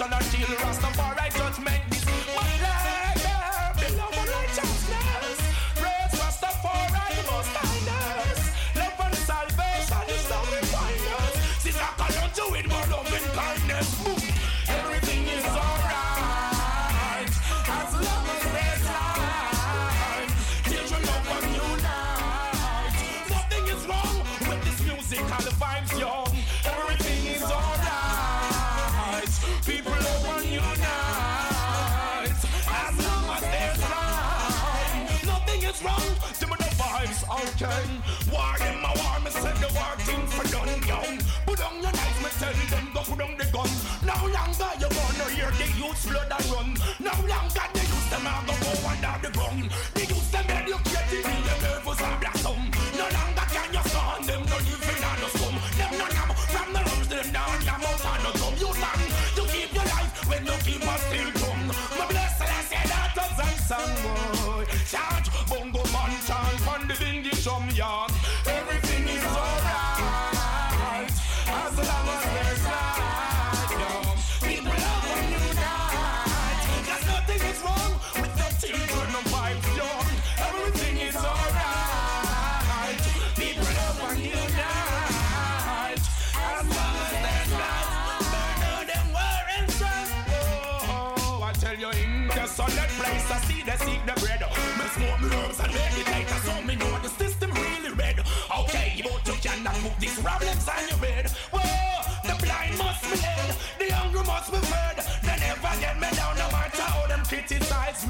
not steal. Rastafari youth flood and run. No longer they use them are go under the ground. They use them educated in the nervous and blossom. No longer can you scorn them no living on the slum. Them no come from the lungs them down your mouth and no drum. You long to keep your life when you keep a still dumb. My blessed I say daughters and son boy. Charge bongo man charge on the bingy drum yard.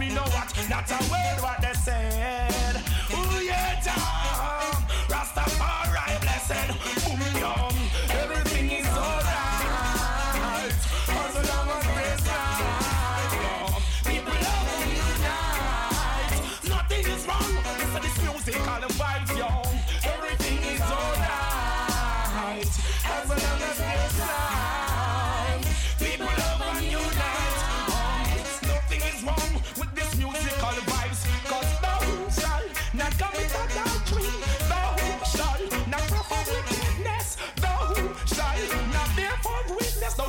Me. Know what? Not a word what they said.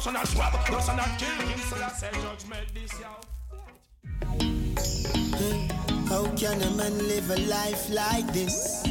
Not not kill him. So judgment this year. How can a man live a life like this?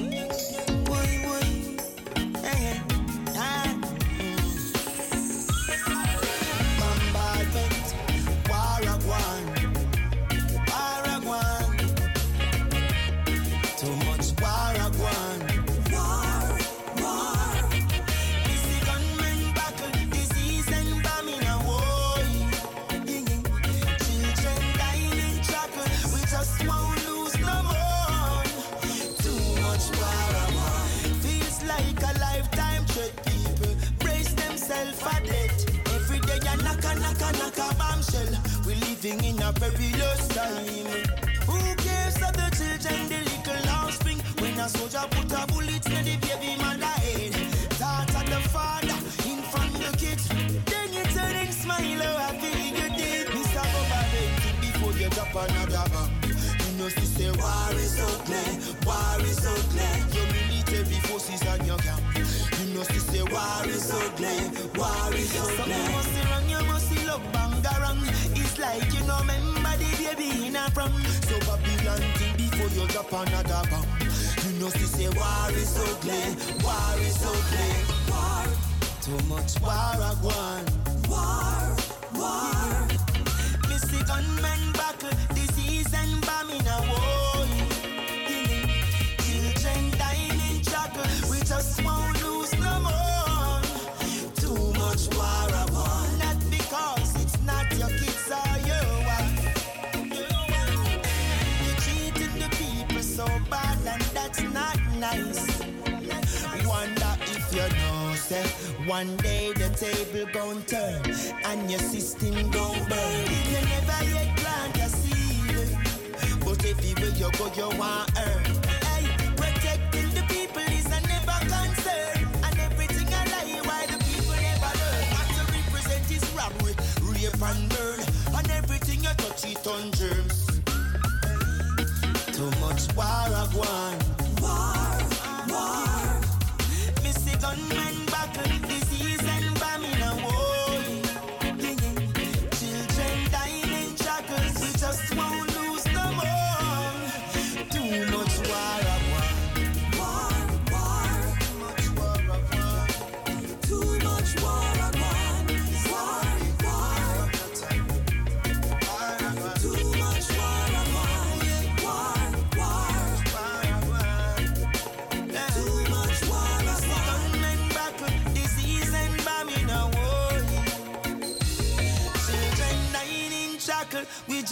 Living in a perilous time. Who cares of the children, the little offspring? When a soldier put a bullet in the baby mother head, thought of the father in front of the kids. Then you turn and smile, oh, I feel you did. Mr. Think before you drop another bomb. You know, she say war is ugly, You she say war is ugly, war is ugly. Something must be wrong, you must love bangarang. It's like you know, remember the baby in a prom. So Babylon think before you drop another bomb. You know, she say war is ugly, war is ugly. War, too much war a gone. War, war. Missy gunmen buckle, you know, say one day the table gon' turn and your system gon' burn. You never yet plant a seed, but if will, you go, you want earn. Hey, protecting the people is a never concern, and everything I lie why the people never learn. What to represent is robbery, rape and burn, and everything you touch it on germs. Too much war a gone.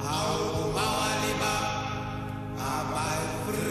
Ao mal ali, a mais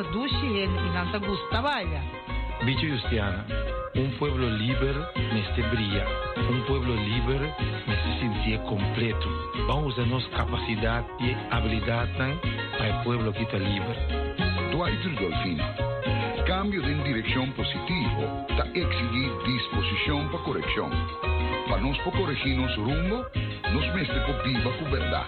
Duche en y nanta gusta trabalha. Bicho Justiana, un pueblo libre neste brilla, un pueblo libre neste sentir completo. Vamos a nos capacidad y habilidad para el pueblo que está libre. Dwight Dolfino. Cambio de dirección positivo, ta exigir disposición para corrección. Para nos por corregir nos rumbo, nos meste por viva con verdad.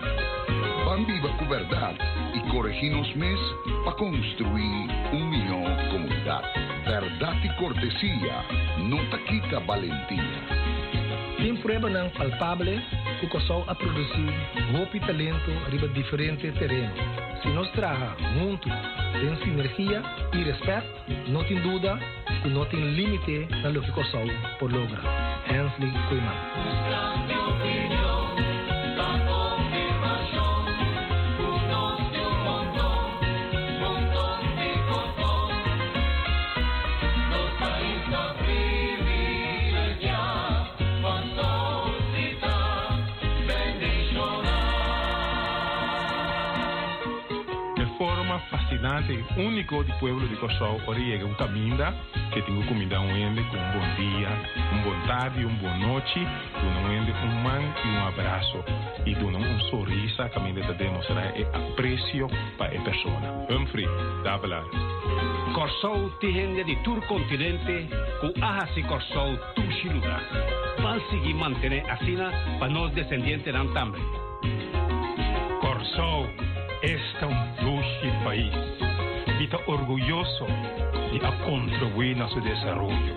Van viva con verdad y corregirnos mes para construir un millón comunidad. Verdad y cortesía no te quita valentía. Tem prueba não palpável que o Kosovo a produzir roupa e talento riba diferente terreno. Se nós trabalhar juntos, tem sinergia e respeito, não tem dúvida que não tem limite na lo que o Kosovo por lograr. Hensley Koeman. único do pueblo de Cossol, Oriega, o Caminda, que tem o comida um ende com um bom dia, um bom tarde, um boa noite, do não ende um man e um abraço, e do um sorriso, a Caminda está demonstrar é eh, aprecio para a pessoa. Humphrey, dá Corsol tihende de tur continente, com ahasi Corsol tu lugar. Para seguir mantendo a sina, para nós descendentes não também. Corsol, é um doce país. Y está orgulloso de a contribuir a su desarrollo.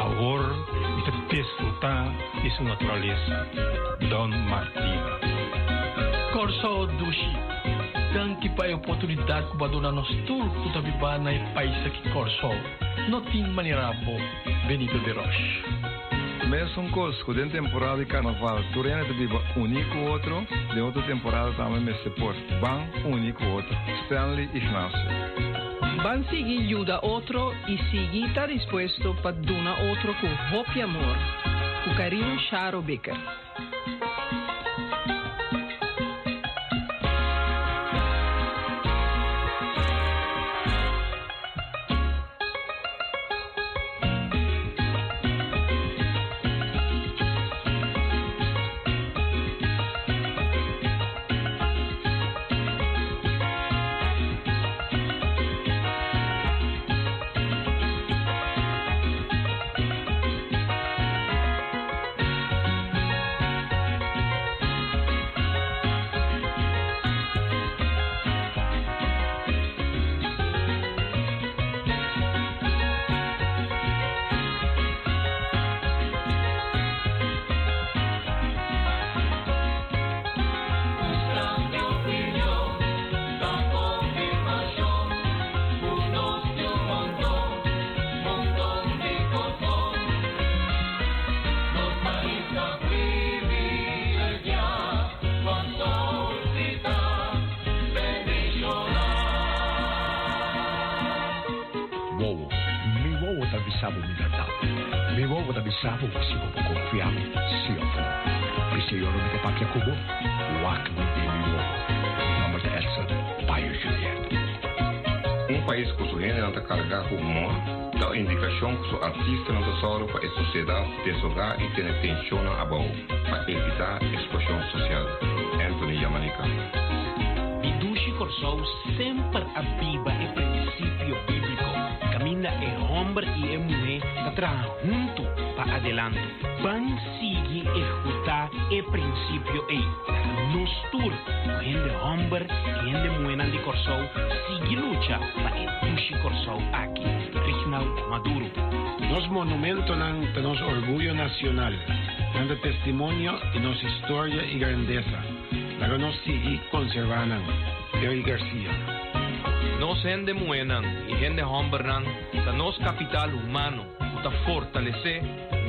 Ahora, está disfrutar de su naturaleza. Don Martina. Corso Dushi. Dan que pa oportunidade que badona nos tur puta biba na país aqui Corso. No tem maneira bo. Benito de Roche. Mesmo um cosco, de temporada de carnaval, Turena de Biba único outro, de outra temporada também me support, Ban único outro, Stanley Ignacio. Bansighi ljuda otro i si gitar ispuesto pad duna otro con vopja mor, ku karinu šaro bekar. Para adelante. Van seguir e escutar o princípio e nos tur. Gente homem e gente mulher de Corsou sigue luta para o Dushi Corsou aqui. Reginald Maduro. Nos monumentos nan de nos orgullo nacional, dando testimonio de nos historia y grandeza. La que nos sigue conservanan. Eddie García. Nos gente muenan y gente da nos capital humano, da fortalecer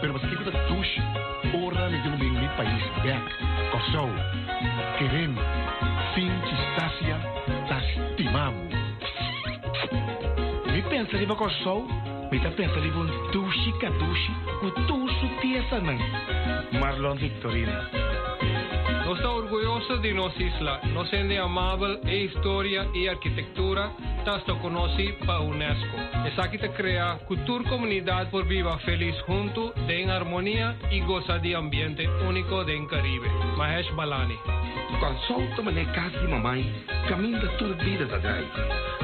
permanecida tush, ora de um mi país, é Beck, Kosovo, Querem, de Estácia, Tastimamo. Me pensa de Kosovo, me tá pensa de um o catush, cutuso, tiesa, não. Marlon Victorino Está orgullosa de nossa isla, inocente, amável e história e arquitetura, tanto conhece para UNESCO. Essa que cria cultura comunidade por viva feliz junto, de em harmonia e goza de ambiente único de em Caribe. Mahesh Balani. Quando solta mané casa de mamãe, caminha tudo vida da atrás.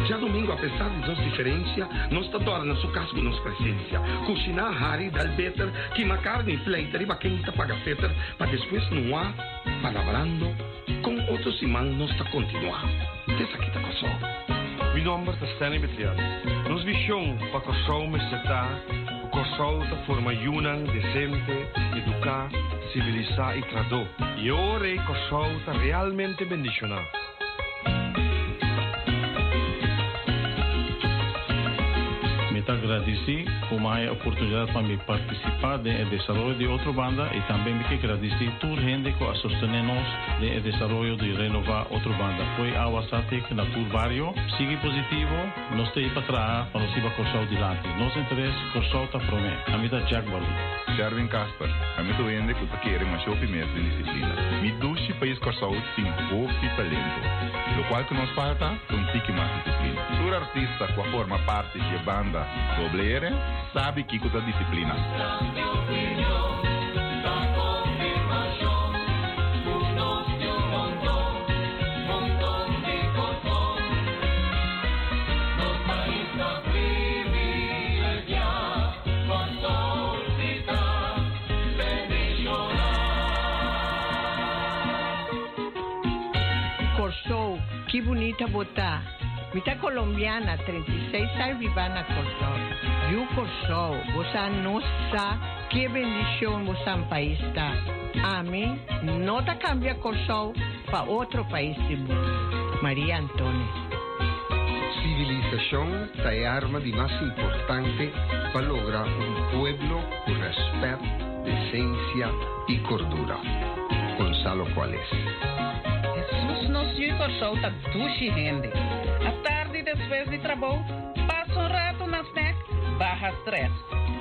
Já domingo, apesar de nossa diferença, nós te torna sua casa com nossa presença. Cozinhar, hari, dar better, que uma carne, fleiter e baquenta paga fetter, para depois não há palabrando con otros imanos hasta continuar. Desde aquí te pasó. Mi nombre es Stanley a Nos visión para Kosovo me tá, o Kosovo da forma yunan, decente, educar, e y tradó. Y ahora Kosovo está realmente bendicionado. Me te agradeci por mais oportunidade para me participar do desenvolvimento de outra banda e também me que agradeci toda gente que a nós no desenvolvimento de renovar outra banda. Foi a WhatsApp que na tour barrio, sigue positivo, nós temos para trás, para nós ir para Corsau dilante. Nosso interesse, Corsau está promete. A mim está Jack Balu. Sherwin Casper, a mim tu ende que quer uma shopping mesmo de disciplina. Mi dushi país Corsau tem e talento. Lo qual que nos falta, um tique mais disciplina. Tu artista que forma parte de banda doblere, sabe que que disciplina. Que bonita botar. Mitad colombiana, 36 Sarvivana Cortó. Viu Corsol, você não sabe que bendição você país está. A mim, não tá cambia Corsol para outro país do mundo. Maria Antônia. Civilização é a arma de mais importante para lograr um povo com respeito, decência e cordura. Gonzalo Cuales. Jesus nos corsou tá duche rende. À tarde, depois de trabalho, passa um rato na snack, barra stress.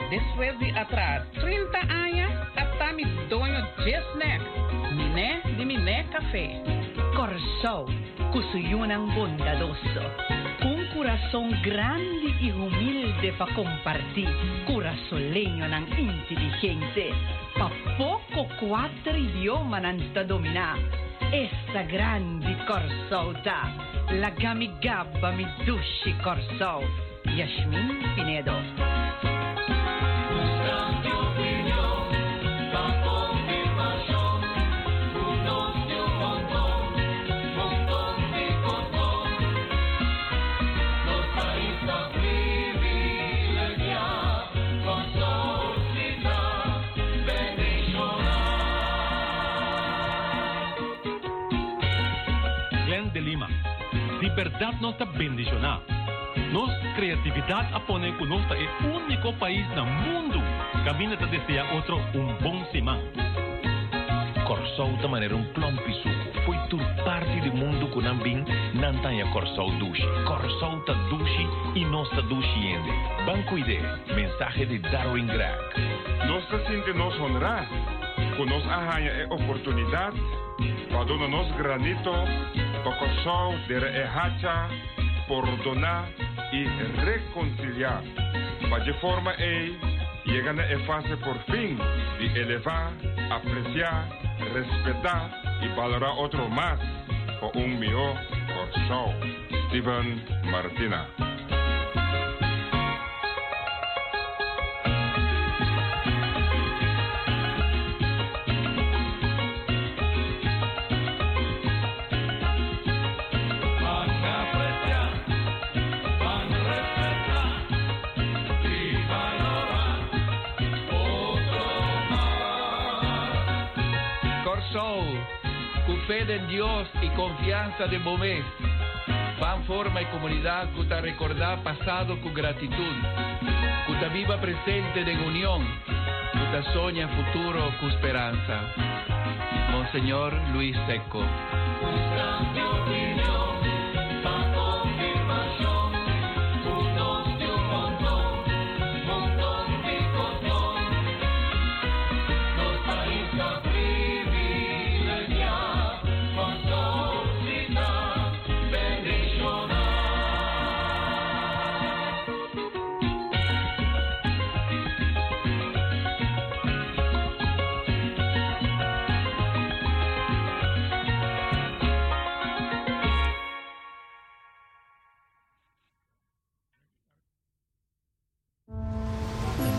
Depois de atrás 30 anos, até me donho de snack. Miné de miné café. Corsou, cusuyunang bondadoso. Un coração grande e humilde para compartir. Corazoleño ng inteligente. Pa poco quattro idioma nanta dominar. Essa grande Corsou da. La gamigaba mi dushi Corsou. Yasmin Pinedo. Liberdade não está bendicionar. Nossa criatividade a poner que nós é o único país no mundo que caminha a desejar outro um bom semana. Corsou da maneira um plom pisuco. Foi tur parte do mundo que não vim, não tenha Corsou dushi. Corsou ta dushi e nós ta dushi ende. Banco ID, mensagem de Darwin Grag. Nós se nos honrar, que nos arranha a oportunidade, Padúnanos granito, tocosau de rehacha, perdonar y reconciliar. Para de forma e llegan a fase por fin de elevar, apreciar, respetar y valorar otro más por un mejor corazón. Steven Martina. Fe en Dios y confianza de momés. Fan forma y comunidad te recordar pasado con gratitud. Te viva presente en unión. Te soña futuro con esperanza. Monseñor Luis Seco.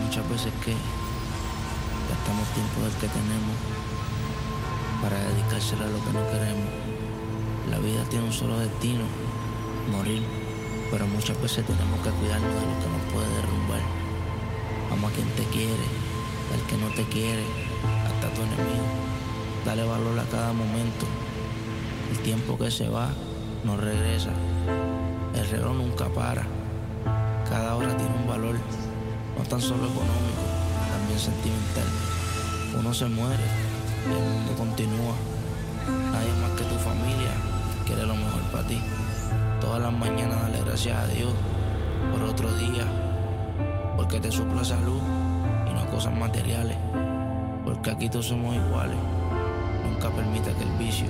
muchas veces que gastamos tiempo del que tenemos para dedicárselo a lo que no queremos. La vida tiene un solo destino, morir, pero muchas veces tenemos que cuidarnos de lo que nos puede derrumbar. Ama a quien te quiere, al que no te quiere, hasta tu enemigo. Dale valor a cada momento. El tiempo que se va no regresa. El reloj nunca para. Cada hora tiene un valor no tan solo económico, también sentimental. Uno se muere y el mundo continúa. Nadie más que tu familia quiere lo mejor para ti. Todas las mañanas dale gracias a Dios por otro día, porque te supla salud y no cosas materiales, porque aquí todos somos iguales. Nunca permita que el vicio